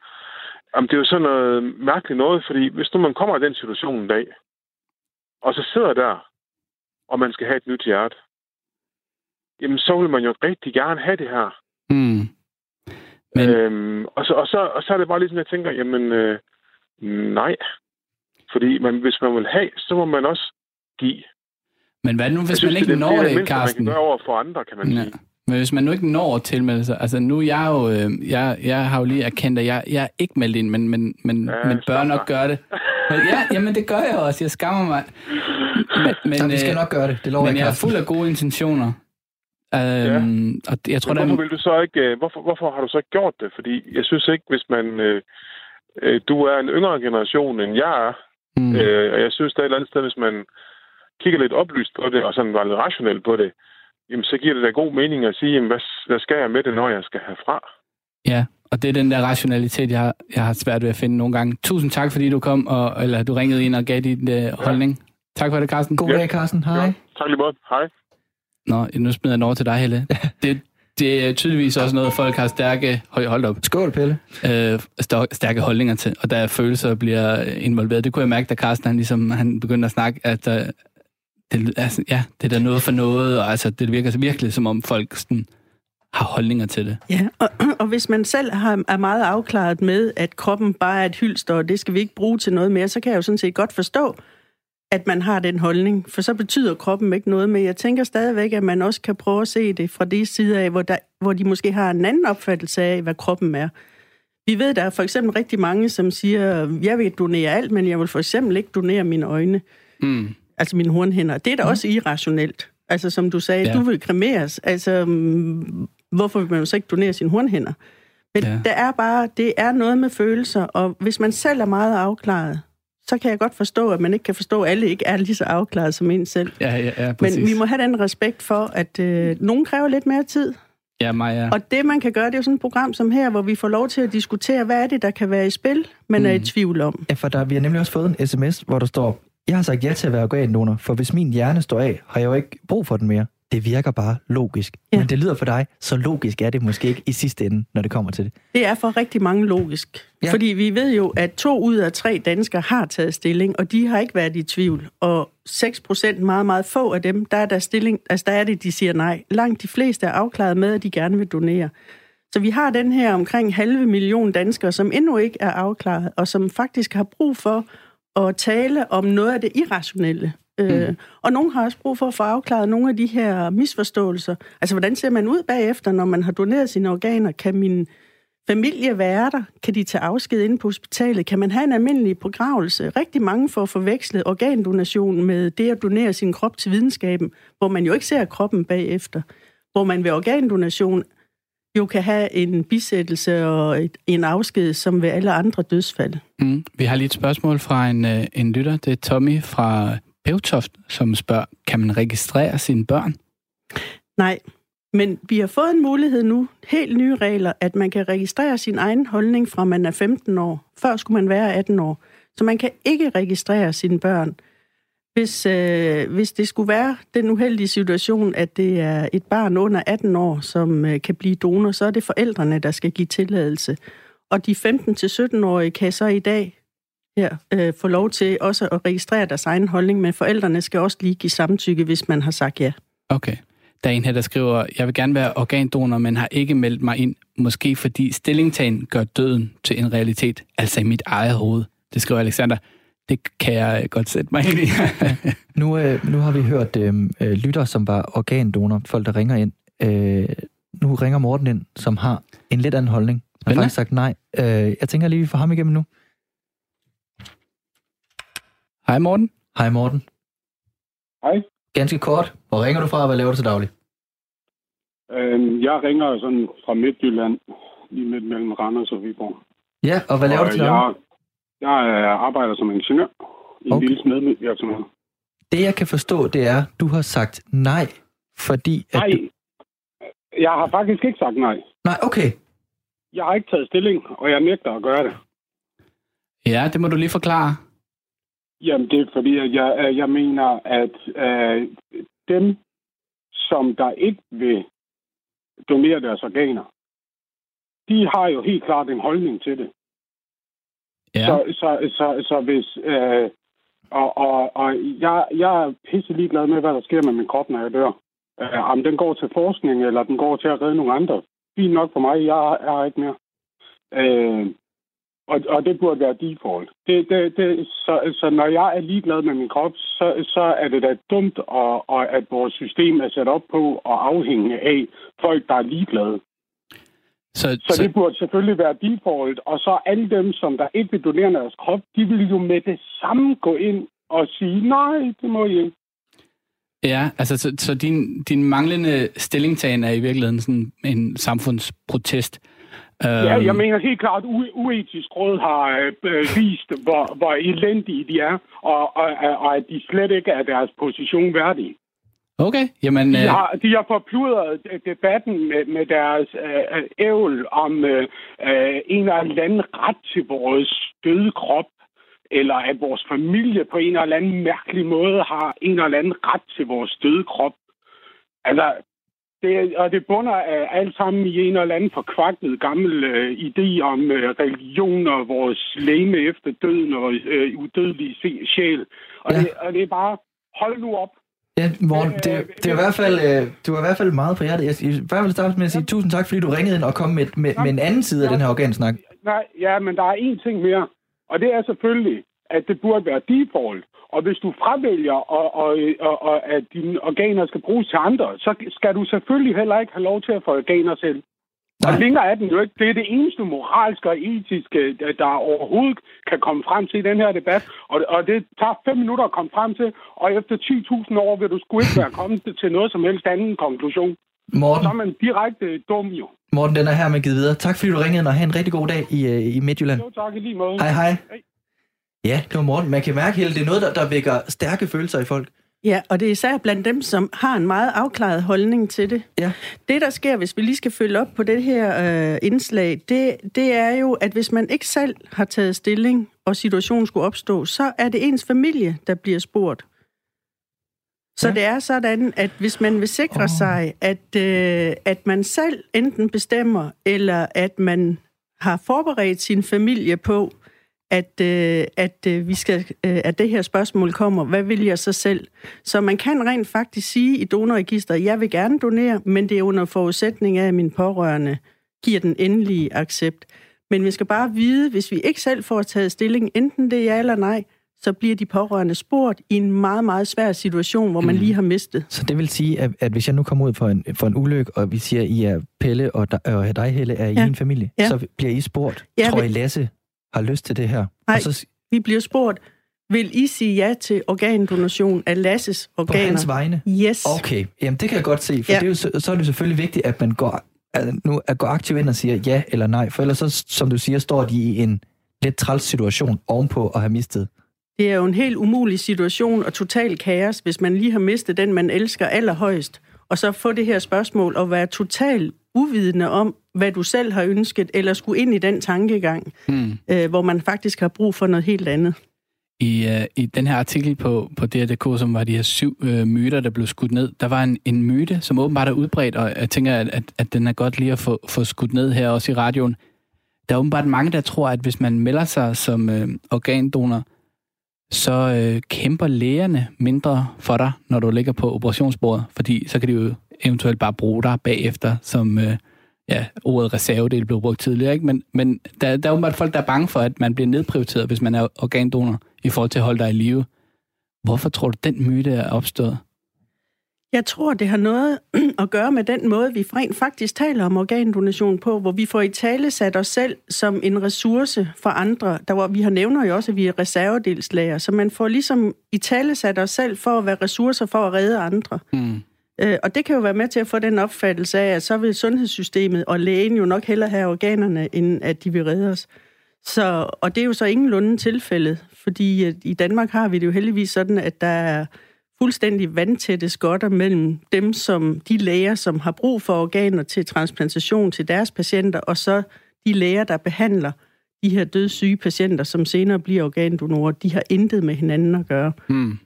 I: Jamen, det er jo sådan noget mærkeligt noget, fordi hvis nu man kommer i den situation en dag, og så sidder der, og man skal have et nyt hjerte, jamen så vil man jo rigtig gerne have det her.
C: Mm. Men,
I: Men... Øhm, og, så, og, så, og så er det bare ligesom, jeg tænker, jamen øh, nej. Fordi man, hvis man vil have, så må man også give.
C: men hvad nu, hvis
I: jeg synes,
C: man ikke
I: det,
C: når
I: det,
C: det,
I: det mindste, man kan gøre over for andre, kan man
C: Ja.
I: sige.
C: Men hvis man nu ikke når at tilmelde sig, altså nu jeg jo, øh, jeg, jeg har jo lige erkendt, at jeg, jeg er ikke meldt ind, men, men, men,
I: Ja,
C: men bør nok gøre det. Men, ja, jamen det gør jeg også, jeg skammer mig. Men, men,
B: Men, vi skal
C: øh,
B: nok gøre det. Det lover
C: men
B: jeg,
C: jeg er
B: Carsten.
C: fuld af gode intentioner. Øhm, og jeg tror,
I: Men
C: der
I: hvorfor
C: er...
I: vil du så ikke, øh, hvorfor, hvorfor har du så ikke gjort det? Fordi jeg synes ikke, hvis man, øh, øh, du er en yngre generation, end jeg er,
C: Mm,
I: øh, og jeg synes, der er et eller andet sted, hvis man kigger lidt oplyst på det, og sådan var lidt rationelt på det, jamen så giver det da god mening at sige, jamen, hvad, hvad skal jeg med det, når jeg skal herfra?
C: ja, og det er den der rationalitet, jeg har, jeg har svært ved at finde nogle gange. Tusind tak, fordi du kom, og, eller du ringede ind og gav din øh, holdning. Tak for det, Carsten.
B: God
I: Ja.
B: dag, Carsten. Hej.
I: Ja, tak lige måde. Hej.
C: Nå, nu smider jeg den over til dig, Helle. Det, det er tydeligvis også noget, folk har stærke... Hold, op.
B: Skål, Pelle.
C: øh, stærke holdninger til, og der er følelser der bliver involveret. Det kunne jeg mærke, da Carsten han ligesom, han begyndte at snakke, at der, det, altså, ja, det er der noget for noget, og altså, det virker så virkelig, som om folk sådan, har holdninger til det.
G: Ja, og, og hvis man selv har, er meget afklaret med, at kroppen bare er et hylster, og det skal vi ikke bruge til noget mere, så kan jeg jo sådan set godt forstå, at man har den holdning, for så betyder kroppen ikke noget, men jeg tænker stadigvæk, at man også kan prøve at se det fra de sider af, hvor, der, hvor de måske har en anden opfattelse af, hvad kroppen er. Vi ved, der er for eksempel rigtig mange, som siger, jeg vil donere alt, men jeg vil for eksempel ikke donere mine øjne,
C: Mm.
G: altså mine hornhænder. Det er da mm. også irrationelt. Altså som du sagde,
C: Ja.
G: du vil kremeres. Altså, mm, hvorfor vil man så ikke donere sine hornhænder? Men
C: ja.
G: der er bare, det er noget med følelser, og hvis man selv er meget afklaret, så kan jeg godt forstå, at man ikke kan forstå, at alle ikke er lige så afklaret som en selv.
C: Ja, ja, ja, præcis.
G: Men vi må have den respekt for, at øh, nogen kræver lidt mere tid.
C: Ja, Maja.
G: Og det, man kan gøre, det er jo sådan et program som her, hvor vi får lov til at diskutere, hvad er det, der kan være i spil, man mm. er i tvivl om.
B: Ja, for der, vi har nemlig også fået en sms, hvor der står, jeg har sagt ja til at være organdonor, for hvis min hjerne står af, har jeg jo ikke brug for den mere. Det virker bare logisk.
G: Ja.
B: Men det lyder for dig, så logisk er det måske ikke i sidste ende, når det kommer til det.
G: Det er for rigtig mange logisk. Ja. Fordi vi ved jo, at to ud af tre danskere har taget stilling, og de har ikke været i tvivl. Og 6 procent, meget, meget få af dem, der er der stilling, altså der er det, de siger nej. Langt de fleste er afklaret med, at de gerne vil donere. Så vi har den her omkring halve million danskere, som endnu ikke er afklaret, og som faktisk har brug for at tale om noget af det irrationelle. Mm. Øh, og nogen har også brug for at få afklaret nogle af de her misforståelser. Altså, hvordan ser man ud bagefter, når man har doneret sine organer? Kan min familie være der? Kan de tage afsked inde på hospitalet? Kan man have en almindelig begravelse? Rigtig mange får forvekslet organdonation med det at donere sin krop til videnskaben, hvor man jo ikke ser kroppen bagefter. Hvor man ved organdonation jo kan have en bisættelse og et, en afsked, som ved alle andre dødsfald.
C: Mm. Vi har lige et spørgsmål fra en, øh, en lytter. Det er Tommy fra Bevtoft, som spørger, kan man registrere sine børn?
G: Nej, men vi har fået en mulighed nu, helt nye regler, at man kan registrere sin egen holdning fra man er 15 år. Før skulle man være 18 år. Så man kan ikke registrere sine børn. Hvis, øh, hvis det skulle være den uheldige situation, at det er et barn under 18 år, som øh, kan blive donor, så er det forældrene, der skal give tilladelse. Og de 15-17-årige kan så i dag her, øh, få lov til også at registrere deres egen holdning, men forældrene skal også lige give samtykke, hvis man har sagt ja.
C: Okay. Der er en her, der skriver, jeg vil gerne være organdonor, men har ikke meldt mig ind, måske fordi stillingtagen gør døden til en realitet, altså i mit eget hoved. Det skriver Alexander. Det kan jeg godt sætte mig ind i.
B: Nu, øh, nu har vi hørt øh, øh, lytter, som var organdonor, folk der ringer ind. Øh, nu ringer Morten ind, som har en lidt anden holdning. Han har faktisk sagt nej. Øh, jeg tænker lige, vi får ham igennem nu.
C: Hej Morten.
B: Hej Morten.
J: Hej.
B: Ganske kort. Hvor ringer du fra, og hvad laver du til daglig?
J: Øhm, jeg ringer sådan fra Midtjylland, lige midt mellem Randers og Viborg.
B: Ja, og hvad laver
J: og
B: du til daglig?
J: jeg, jeg øh, arbejder som ingeniør i en
B: Okay.
J: lille smedvirksomhed.
B: Det jeg kan forstå, det er, du har sagt nej, fordi at
J: Nej,
B: du...
J: jeg har faktisk ikke sagt nej.
B: Nej, okay.
J: Jeg har ikke taget stilling, og jeg nægter at gøre det.
C: Ja, det må du lige forklare.
J: Jamen, det er fordi, at jeg, jeg mener, at øh, dem, som der ikke vil donere deres organer, de har jo helt klart en holdning til det.
C: Ja.
J: Så, så, så, så hvis... Øh, og og, og jeg, jeg er pisse ligeglad med, hvad der sker med min krop, når jeg dør. Øh, om den går til forskning, eller den går til at redde nogle andre. Fint nok for mig, jeg er ikke mere. Øh, og, og det burde være default. Det, det, det, så, så når jeg er ligeglad med min krop, så, så er det da dumt, og, og at vores system er sat op på at afhænge af folk, der er ligeglade.
C: Så,
J: Så, så det burde selvfølgelig være default. Og så alle dem, som der ikke vil donere deres krop, de vil jo med det samme gå ind og sige, nej, det må I ikke.
C: Ja, altså, så, så din, din manglende stillingtagen er i virkeligheden sådan en samfundsprotest.
J: Ja,
C: Øhm,
J: jeg mener helt klart, at uetisk råd har øh, vist, hvor, hvor elendige de er, og, og, og at de slet ikke er deres position værdige.
C: Okay, jamen...
J: De
C: øh,
J: har, de har forpludret debatten med, med deres øh, øh, ævl om øh, øh, en eller anden ret til vores døde krop, eller at vores familie på en eller anden mærkelig måde har en eller anden ret til vores døde krop. Altså, det, og det bunder af alt sammen i en eller anden forkvaklet gammel øh, idé om øh, religion og vores læme efter døden og øh, udødelig se- sjæl. Og,
B: Ja.
J: ja. det, og det er bare, hold nu op.
B: Ja, Morten,
J: Øh,
B: det, det er i hvert fald, øh, du var i hvert fald meget på hjertet. Jeg, vil i hvert fald starte med at sige tusind tak, fordi du ringede ind og kom med, med, med en anden side af den her organsnak.
J: Nej, ja, men der er én ting mere. Og det er selvfølgelig, at det burde være default. Og hvis du fravælger, og, og, og, og at dine organer skal bruges til andre, så skal du selvfølgelig heller ikke have lov til at få organer selv. Og
B: Nej.
J: længere er den jo ikke. Det er det eneste moralske og etiske, der overhovedet kan komme frem til i den her debat. Og, og det tager fem minutter at komme frem til, og efter 10.000 år vil du sgu ikke være kommet til noget som helst anden konklusion. Så
B: Morten,
J: er man direkte dum jo.
B: Morten, den er her med givet videre. Tak fordi du ringede og have en rigtig god dag i, øh, i Midtjylland.
J: Jo tak i lige måde.
B: Hej, hej.
J: Hej.
B: Ja, det var Morten. Man kan mærke hele, det er noget, der, der vækker stærke følelser i folk.
G: Ja, og det er især blandt dem, som har en meget afklaret holdning til det.
B: Ja.
G: Det, der sker, hvis vi lige skal følge op på det her øh, indslag, det, det er jo, at hvis man ikke selv har taget stilling, og situationen skulle opstå, så er det ens familie, der bliver spurgt. Så
B: Ja.
G: det er sådan, at hvis man vil sikre oh. sig, at, øh, at man selv enten bestemmer, eller at man har forberedt sin familie på, at, øh, at øh, vi skal, øh, at det her spørgsmål kommer, hvad vil jeg så selv? Så man kan rent faktisk sige i donorregisteret, jeg vil gerne donere, men det er under forudsætning af, at min pårørende giver den endelige accept. Men vi skal bare vide, hvis vi ikke selv får taget stilling, enten det er ja eller nej, så bliver de pårørende spurgt i en meget, meget svær situation, hvor man
B: Mm.
G: lige har mistet.
B: Så det vil sige, at, at hvis jeg nu kommer ud for en, for en ulykke, og vi siger, at I er Pelle og, dig- og dig, Helle, er I
G: Ja.
B: en familie,
G: Ja.
B: så bliver I spurgt,
G: Ja,
B: tror I Lasse har lyst til det her?
G: Nej.
B: Og så
G: Vi bliver spurgt, vil I sige ja til organdonation af Lasses
B: på
G: organer?
B: hans vegne?
G: Yes.
B: Okay, jamen det kan jeg godt se, for
G: Ja.
B: det er jo, så, så er det selvfølgelig vigtigt, at man går, at nu, at gå aktivt ind og siger ja eller nej, for ellers, så, som du siger, står de i en lidt træls situation ovenpå at have mistet.
G: Det er jo en helt umulig situation og total kaos, hvis man lige har mistet den, man elsker allerhøjst, og så få det her spørgsmål og være totalt uvidende om, hvad du selv har ønsket, eller skulle ind i den tankegang,
C: Hmm.
G: øh, hvor man faktisk har brug for noget helt andet.
C: I, uh, I den her artikel på, på DR.dk, som var de her syv uh, myter, der blev skudt ned, der var en, en myte, som åbenbart er udbredt, og jeg tænker, at, at, at den er godt lige at få, få skudt ned her også i radioen. Der er åbenbart mange, der tror, at hvis man melder sig som uh, organdonor, så uh, kæmper lægerne mindre for dig, når du ligger på operationsbordet, fordi så kan de jo eventuelt bare bruge dig bagefter, som uh, ja, ordet reservedel blev brugt tidligere, ikke? Men, men der, der er åbenbart folk, der er bange for, at man bliver nedprioriteret, hvis man er organdonor i forhold til at holde dig i live. Hvorfor tror du, den myte er opstået?
G: Jeg tror, det har noget at gøre med den måde, vi rent faktisk taler om organdonation på, hvor vi får i tale sat os selv som en ressource for andre. Der hvor vi har nævner jo også, at vi er reservedelslager, så man får ligesom i tale sat os selv for at være ressourcer for at redde andre.
C: Hmm.
G: Øh, og det kan jo være med til at få den opfattelse af, at så vil sundhedssystemet og lægen jo nok hellere have organerne, end at de vil redde os. Så, og det er jo så ingenlunde tilfældet, fordi øh, i Danmark har vi det jo heldigvis sådan, at der er fuldstændig vandtætte skotter mellem dem, som de læger, som har brug for organer til transplantation til deres patienter, og så de læger, der behandler de her dødssyge patienter, som senere bliver organdonorer. De har intet med hinanden at gøre.
C: Hmm.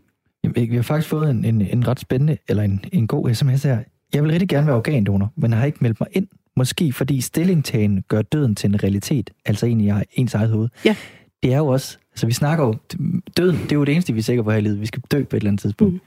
B: Jamen, Vi har faktisk fået en, en, en ret spændende, eller en, en god sms her. Jeg vil rigtig gerne være organdonor, men har ikke meldt mig ind. Måske fordi stillingtagen gør døden til en realitet, altså en i ens eget hoved.
G: Ja.
B: Det er jo også, altså vi snakker jo, døden, det er jo det eneste, vi er sikre på her i livet. Vi skal dø på et eller andet tidspunkt.
G: Mm.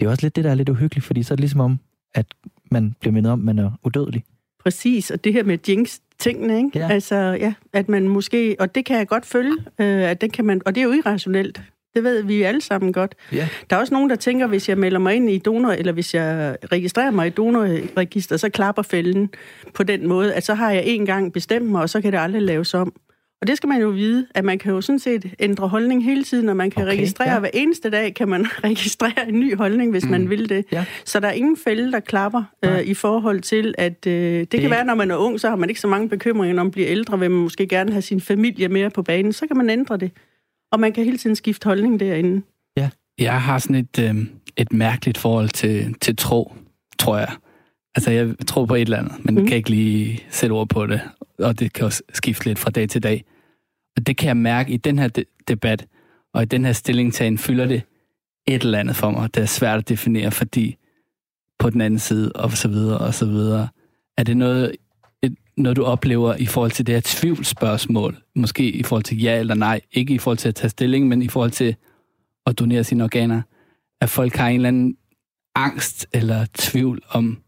B: Det er også lidt det, der er lidt uhyggeligt, fordi så er det ligesom om, at man bliver mindet om, at man er udødelig.
G: Præcis, og det her med jinx-tingene, ikke?
B: Ja.
G: Altså, ja, at man måske, og det kan jeg godt følge, øh, at det kan man, og det er jo irrationelt. Det ved vi alle sammen godt.
B: Ja.
G: Der er også nogen, der tænker, hvis jeg melder mig ind i donor, eller hvis jeg registrerer mig i donorregister, så klapper fælden på den måde, at så har jeg en gang bestemt mig, og så kan det aldrig laves om. Og det skal man jo vide, at man kan jo sådan set ændre holdning hele tiden, og man kan
B: Okay,
G: registrere
B: ja.
G: hver eneste dag, kan man registrere en ny holdning, hvis mm. man vil det.
B: Ja.
G: Så der er ingen fælde, der klapper øh, i forhold til, at øh, det, det kan være, når man er ung, så har man ikke så mange bekymringer, når man bliver ældre, vil man måske gerne have sin familie mere på banen, så kan man ændre det. Og man kan hele tiden skifte holdning derinde.
C: Jeg har sådan et, øh, et mærkeligt forhold til, til tro, tror jeg. Altså, jeg tror på et eller andet, men mm. Kan ikke lige sætte ord på det. Og det kan også skifte lidt fra dag til dag. Og det kan jeg mærke i den her de- debat, og i den her stillingtagen fylder det et eller andet for mig. Det er svært at definere, fordi på den anden side, og så videre, og så videre, er det noget, et, noget du oplever i forhold til det her tvivlsspørgsmål? Måske i forhold til ja eller nej. Ikke i forhold til at tage stilling, men i forhold til at donere sine organer. At folk har en eller anden angst eller tvivl om,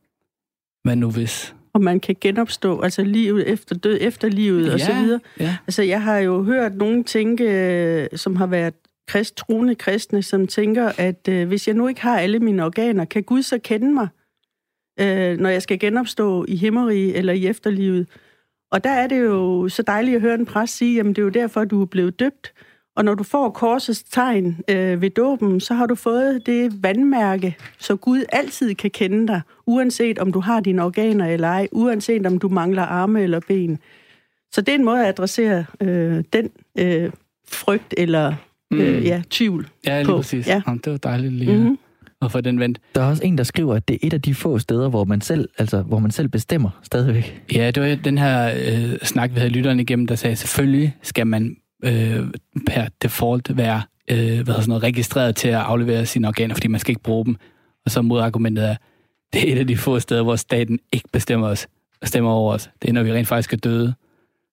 C: hvad nu hvis.
G: Og man kan genopstå, altså livet efter død, efter livet og så videre.
C: ja.
G: Altså, jeg har jo hørt nogen tænke, øh, som har været krist, troende kristne, som tænker, at øh, hvis jeg nu ikke har alle mine organer, kan Gud så kende mig, øh, når jeg skal genopstå i himmeriget eller i efterlivet? Og der er det jo så dejligt at høre en præst sige, jamen det er jo derfor, du er blevet døbt. Og når du får korsets tegn øh, ved dåben, så har du fået det vandmærke, så Gud altid kan kende dig, uanset om du har dine organer eller ej, uanset om du mangler arme eller ben. Så det er en måde at adressere øh, den øh, frygt eller øh,
C: Mm.
G: ja, tvivl.
C: Ja, lige
G: på.
C: præcis.
G: Ja.
C: Jamen, det var dejligt lige
G: Mhm.
C: mm-hmm. At få den vendt.
B: Der er også en, der skriver, at det er et af de få steder, hvor man selv, altså, hvor man selv bestemmer stadigvæk.
C: Ja, det var den her øh, snak, vi havde lytterne igennem, der sagde, selvfølgelig skal man øh, per default være øh, hvad hedder sådan noget, registreret til at aflevere sine organer, fordi man skal ikke bruge dem. Og så modargumentet er, det er et af de få steder, hvor staten ikke bestemmer os, stemmer over os. Det er, når vi rent faktisk er døde.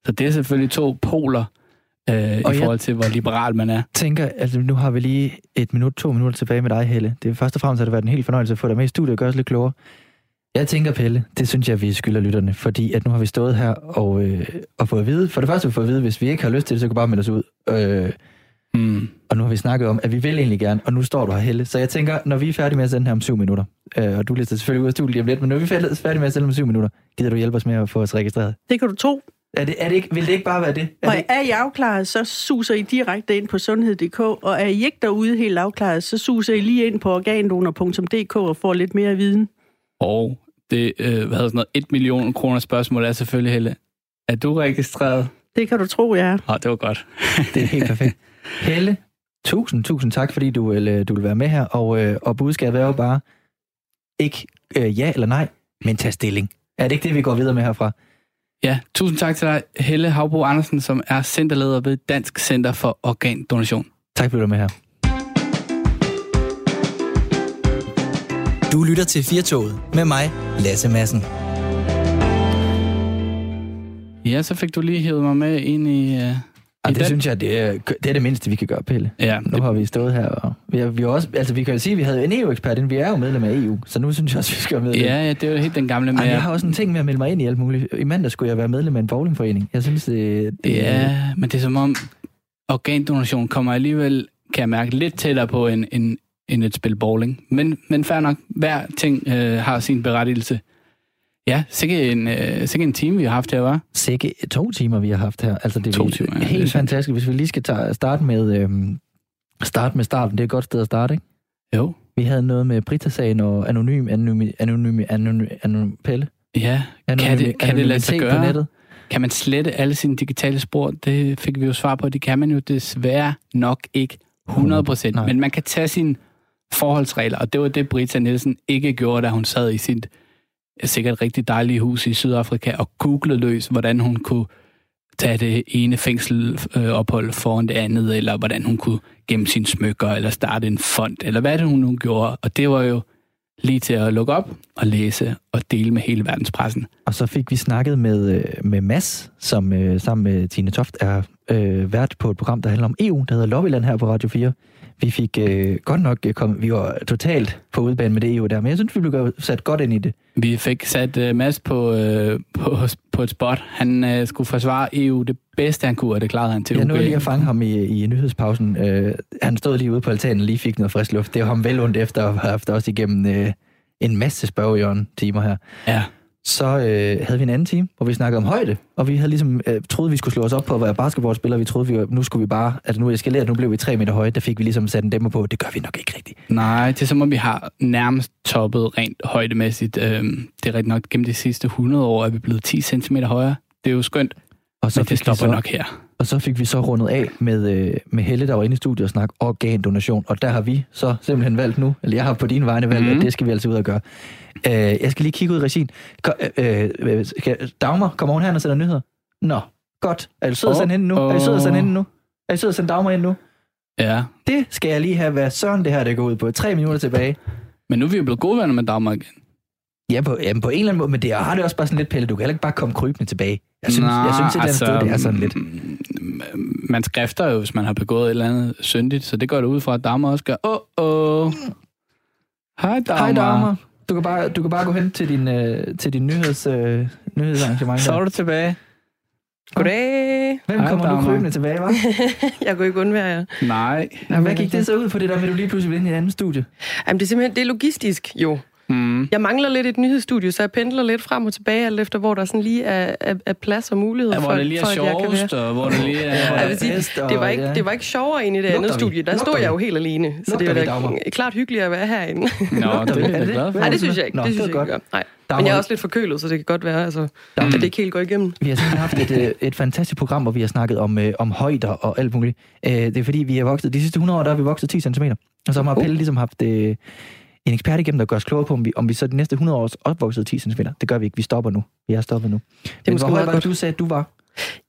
C: Så det er selvfølgelig to poler øh, i
B: Og jeg-
C: forhold til, hvor liberal man er.
B: tænker, altså nu har vi lige et minut, to minutter tilbage med dig, Helle. Det er først og fremmest har det været en helt fornøjelse at få dig med i studiet og gøre os lidt klogere. Jeg tænker, Pelle, det synes jeg, vi skylder lytterne, fordi at nu har vi stået her og, øh, og fået at vide, for det første har vi fået at vide, hvis vi ikke har lyst til det, så kan vi bare melde os ud. Øh,
C: Mm.
B: og nu har vi snakket om, at vi vil egentlig gerne, og nu står du her, Helle. Så jeg tænker, når vi er færdige med at sende her om syv minutter, øh, og du lister selvfølgelig ud af studiet lige om lidt, men når vi er færdige med at sende om syv minutter, gider du hjælpe os med at få os registreret?
G: Det kan du tro.
B: Er det, er det ikke, vil det ikke bare være det? Er
G: Og
B: det ikke?
G: er I afklaret, så suser I direkte ind på sundhed.dk, og er I ikke derude helt afklaret, så suser I lige ind på organdonor.dk og får lidt mere viden.
C: Og det, øh, hvad hedder sådan noget, 1 million kroner spørgsmål er selvfølgelig, Helle, er du registreret?
G: Det kan du tro, jeg er.
C: Åh, det var godt.
B: Det er helt perfekt. Helle, tusind, tusind tak, fordi du vil, øh, du vil være med her. Og, øh, og budskabet er jo bare, ikke øh, ja eller nej, men tag stilling. Er det ikke det, vi går videre med herfra?
C: Ja, tusind tak til dig, Helle Havbo Andersen, som er centerleder ved Dansk Center for Organdonation.
B: Tak fordi du er med her.
A: Du lytter til Firtoget med mig, Lasse Madsen.
C: Ja, så fik du lige hævet mig med ind i... I
B: det
C: den.
B: synes jeg, det er, det er det mindste, vi kan gøre, Pelle.
C: Ja,
B: Nu har vi stået her, og vi, har, vi, har også, altså, vi kan jo sige, at vi havde en EU-ekspert, vi er jo medlem af EU, så nu synes jeg også, vi skal være medlem.
C: ja, ja, det er jo helt den gamle med...
B: Ej, jeg har også en ting med at melde mig ind i alt muligt. I mandag skulle jeg være medlem af en bowlingforening. Jeg synes, det, det
C: Ja, men det er som om organdonation kommer alligevel, kan jeg mærke, lidt tættere på en, en, end et spil bowling. Men, men fair nok, hver ting øh, har sin berettigelse. Ja, sikkert en, øh, sikkert en time, vi har haft her, var.
B: sikke to timer, vi har haft her. Altså, det er
C: To timer, ja, det er
B: helt fantastisk. Hvis vi lige skal tage, starte med øhm, starte med starten, det er et godt sted at starte, ikke?
C: Jo.
B: Vi havde noget med Brita-sagen og anonym, anonym, anonym, anonym, anonym Pelle.
C: Ja,
B: Anonym,
C: kan det, kan det lade sig
B: anonymitet på
C: gøre?
B: nettet.
C: Kan man slette alle sine digitale spor? Det fik vi jo svar på. Det kan man jo desværre nok ikke 100 procent.
B: Nej.
C: Men man kan tage sine forholdsregler, og det var det, Brita Nielsen ikke gjorde, da hun sad i sit øh, sikkert rigtig dejlige hus i Sydafrika og googlede løs, hvordan hun kunne tage det ene fængselophold øh, foran det andet, eller hvordan hun kunne gemme sine smykker, eller starte en fond, eller hvad det hun nu gjorde. Og det var jo lige til at lukke op og læse og dele med hele verdenspressen.
B: Og så fik vi snakket med, øh, med Mads, som øh, sammen med Tine Toft er øh, vært på et program, der handler om EU, der hedder Lobbyland her på Radio 4. Vi fik øh, godt nok øh, kom, vi var totalt på udbanen med det EU der, men jeg synes, vi blev sat godt ind i det.
C: Vi fik sat uh, Mads på, uh, på, på et spot. Han uh, skulle forsvare EU det bedste, han kunne, og det klarede han til
B: Jeg nåede lige at fange ham i, i nyhedspausen. Øh, han stod lige ude på altanen og lige fik noget frisk luft. Det var ham vel ondt efter at have haft os igennem øh, en masse spørgejørn timer her.
C: Ja.
B: Så øh, havde vi en anden time, hvor vi snakkede om højde, og vi havde ligesom øh, troede, vi skulle slå os op på at være basketballspillere. Vi troede, vi, nu skulle vi bare, altså nu er eskaleret, nu blev vi tre meter høje. Der fik vi ligesom sat en dæmmer på. Det gør vi nok ikke rigtigt.
C: Nej, det er som om, vi har nærmest toppet rent højdemæssigt. Øhm, det er rigtig nok gennem de sidste 100 år, er vi blevet 10 cm højere. Det er jo skønt,
B: Og så,
C: men det stopper
B: så,
C: nok her.
B: og så fik vi så rundet af med, øh, med Helle, der var inde i studiet og snakke organdonation. Og der har vi så simpelthen valgt nu, eller jeg har på dine vegne valgt, mm.
C: Mhm.
B: at det skal vi altså ud og gøre. Øh, jeg skal lige kigge ud i regien. Ko- øh, øh, skal, Dagmar, kommer hun her og sender nyheder? Nå, godt. Er du sød at sende hende nu? Er du sød at sende hende nu? Er du sød at sende Dagmar ind nu?
C: Ja,
B: Det skal jeg lige have, hvad søren det her det går ud på. Tre minutter tilbage.
C: men nu er vi jo blevet gode venner med Danmark igen.
B: Ja, på, jamen på en eller anden måde, men det har det også bare sådan lidt, Pelle. Du kan heller ikke bare komme krybende tilbage. Jeg synes, jeg synes et andet sted, det er sådan lidt.
C: mm, Man skrifter jo, hvis man har begået et eller andet syndigt, så det går det ud fra, at Dagmar også gør. Åh, åh. Hej, Dagmar.
B: Hej Dagmar. Du kan bare, du kan bare gå hen til din, øh, til din nyheds, øh, nyhedsarrangement.
C: Så er du tilbage.
D: Goddag.
B: Hvem
C: Hej,
B: kommer nu
C: Dagmar.
B: krybende tilbage, hva'?
D: Jeg kunne ikke undvære jer.
C: Nej.
B: Jamen, Hvad gik det så ud på det der med, du lige pludselig ind i et andet studie?
D: Jamen, det er simpelthen det er logistisk, jo.
C: Mm.
D: Jeg mangler lidt et nyhedsstudie, så jeg pendler lidt frem og tilbage, alt efter hvor der sådan lige er, er, er plads og mulighed
C: Ja,
D: for,
C: hvor det lige er
D: for
C: sjovest, og hvor det lige er...
D: Jeg vil sige, det var, ikke, det var ikke sjovere end i det
B: Lugter
D: andet
B: vi?
D: studie. Der
B: Lugter
D: stod jeg jo helt alene. Så
B: Lugter
D: det er da klart hyggeligt at være herinde.
C: Nå, det er jeg
B: det
C: glad for.
D: Nej, det synes jeg ikke.
B: Nå,
D: det
B: det
D: synes
B: var
D: jeg ikke. Nej. Men jeg er også lidt forkølet, så det kan godt være, altså, at det ikke helt går igennem.
B: Vi har simpelthen haft et, øh, et fantastisk program, hvor vi har snakket om, øh, om højder og alt muligt. Øh, det er fordi, vi har vokset, de sidste 100 år, der har vi vokset 10 cm. Og så har. Pelle ligesom haft øh, en ekspert igennem, der gør os klogere på, om vi, om vi så de næste 100 år også vokset 10 cm. Det gør vi ikke. Vi stopper nu. Vi er stoppet nu. Men
D: måske
B: hvor høj var det, du sagde, at du var?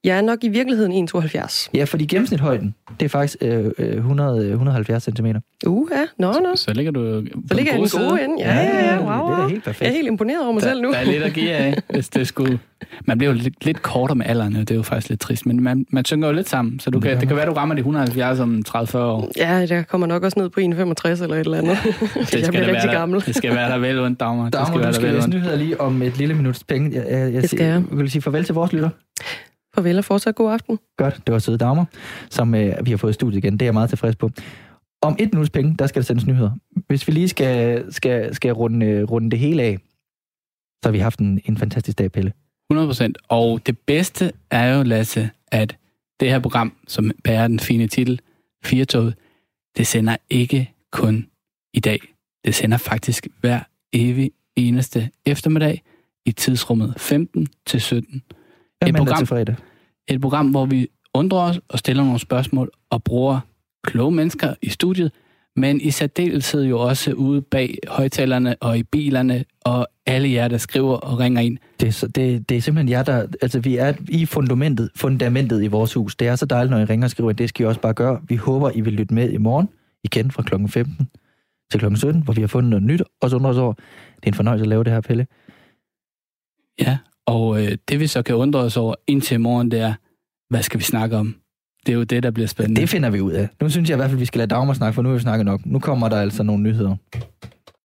D: Jeg er nok i virkeligheden 1,72.
B: Ja, fordi gennemsnithøjden, det er faktisk øh, øh, 100, øh, 170 cm.
D: Uh, ja. Nå, nå.
C: Så ligger du på
D: Så ligger jeg i den gode ende. Ja, ja, ja. Wow,
B: Det er
D: wow.
B: helt
D: Jeg
B: perfekt.
D: er helt imponeret over mig selv nu.
C: Der er lidt at give af, hvis det skulle... Man bliver jo lidt, lidt kortere med alderen, og det er jo faktisk lidt trist, men man, man synger jo lidt sammen, så du kan, det kan være, du rammer de 170 om 30-40 år.
D: Ja, der kommer nok også ned på 1,65 eller et eller andet.
C: Det
D: jeg
C: skal
D: bliver
C: der
D: rigtig
C: være
D: gammel.
C: Der, det skal være der vel ondt, Dagmar. Det
B: Dagmar,
C: skal være
B: du
C: der
B: skal
C: vel
B: læse nyheder lige om et lille minuts penge. Jeg, jeg, jeg,
D: Det skal jeg.
B: jeg vil sige farvel til vores lytter.
D: Farvel og fortsat god aften.
B: Godt, det var søde Dagmar, som øh, vi har fået i studiet igen. Det er jeg meget tilfreds på. Om et minuts penge, der skal der sendes nyheder. Hvis vi lige skal, skal, skal runde, runde det hele af, så har vi haft en, en fantastisk dag, Pelle.
C: 100 procent. Og det bedste er jo, Lasse, at det her program, som bærer den fine titel, Firtoget, det sender ikke kun i dag. Det sender faktisk hver evig eneste eftermiddag i tidsrummet 15 til 17.
B: Ja,
C: Et program.
B: til fredag.
C: Et program, hvor vi undrer os og stiller nogle spørgsmål og bruger kloge mennesker i studiet, men i særdeleshed jo også ude bag højtalerne og i bilerne og alle jer, der skriver og ringer ind.
B: Det er, det, det er simpelthen jer, der... Altså, vi er i fundamentet, fundamentet i vores hus. Det er så dejligt, når I ringer og skriver, at det skal I også bare gøre. Vi håber, I vil lytte med i morgen, igen fra klokken 15 til klokken 17, hvor vi har fundet noget nyt, og så undrer os over. Det er en fornøjelse at lave det her, Pelle.
C: Ja, og øh, det vi så kan undre os over indtil i morgen, det er, hvad skal vi snakke om? Det er jo det, der bliver spændende.
B: Det finder vi ud af. Nu synes jeg i hvert fald, vi skal lade Dagmar snakke, for nu har vi snakket nok. Nu kommer der altså nogle nyheder.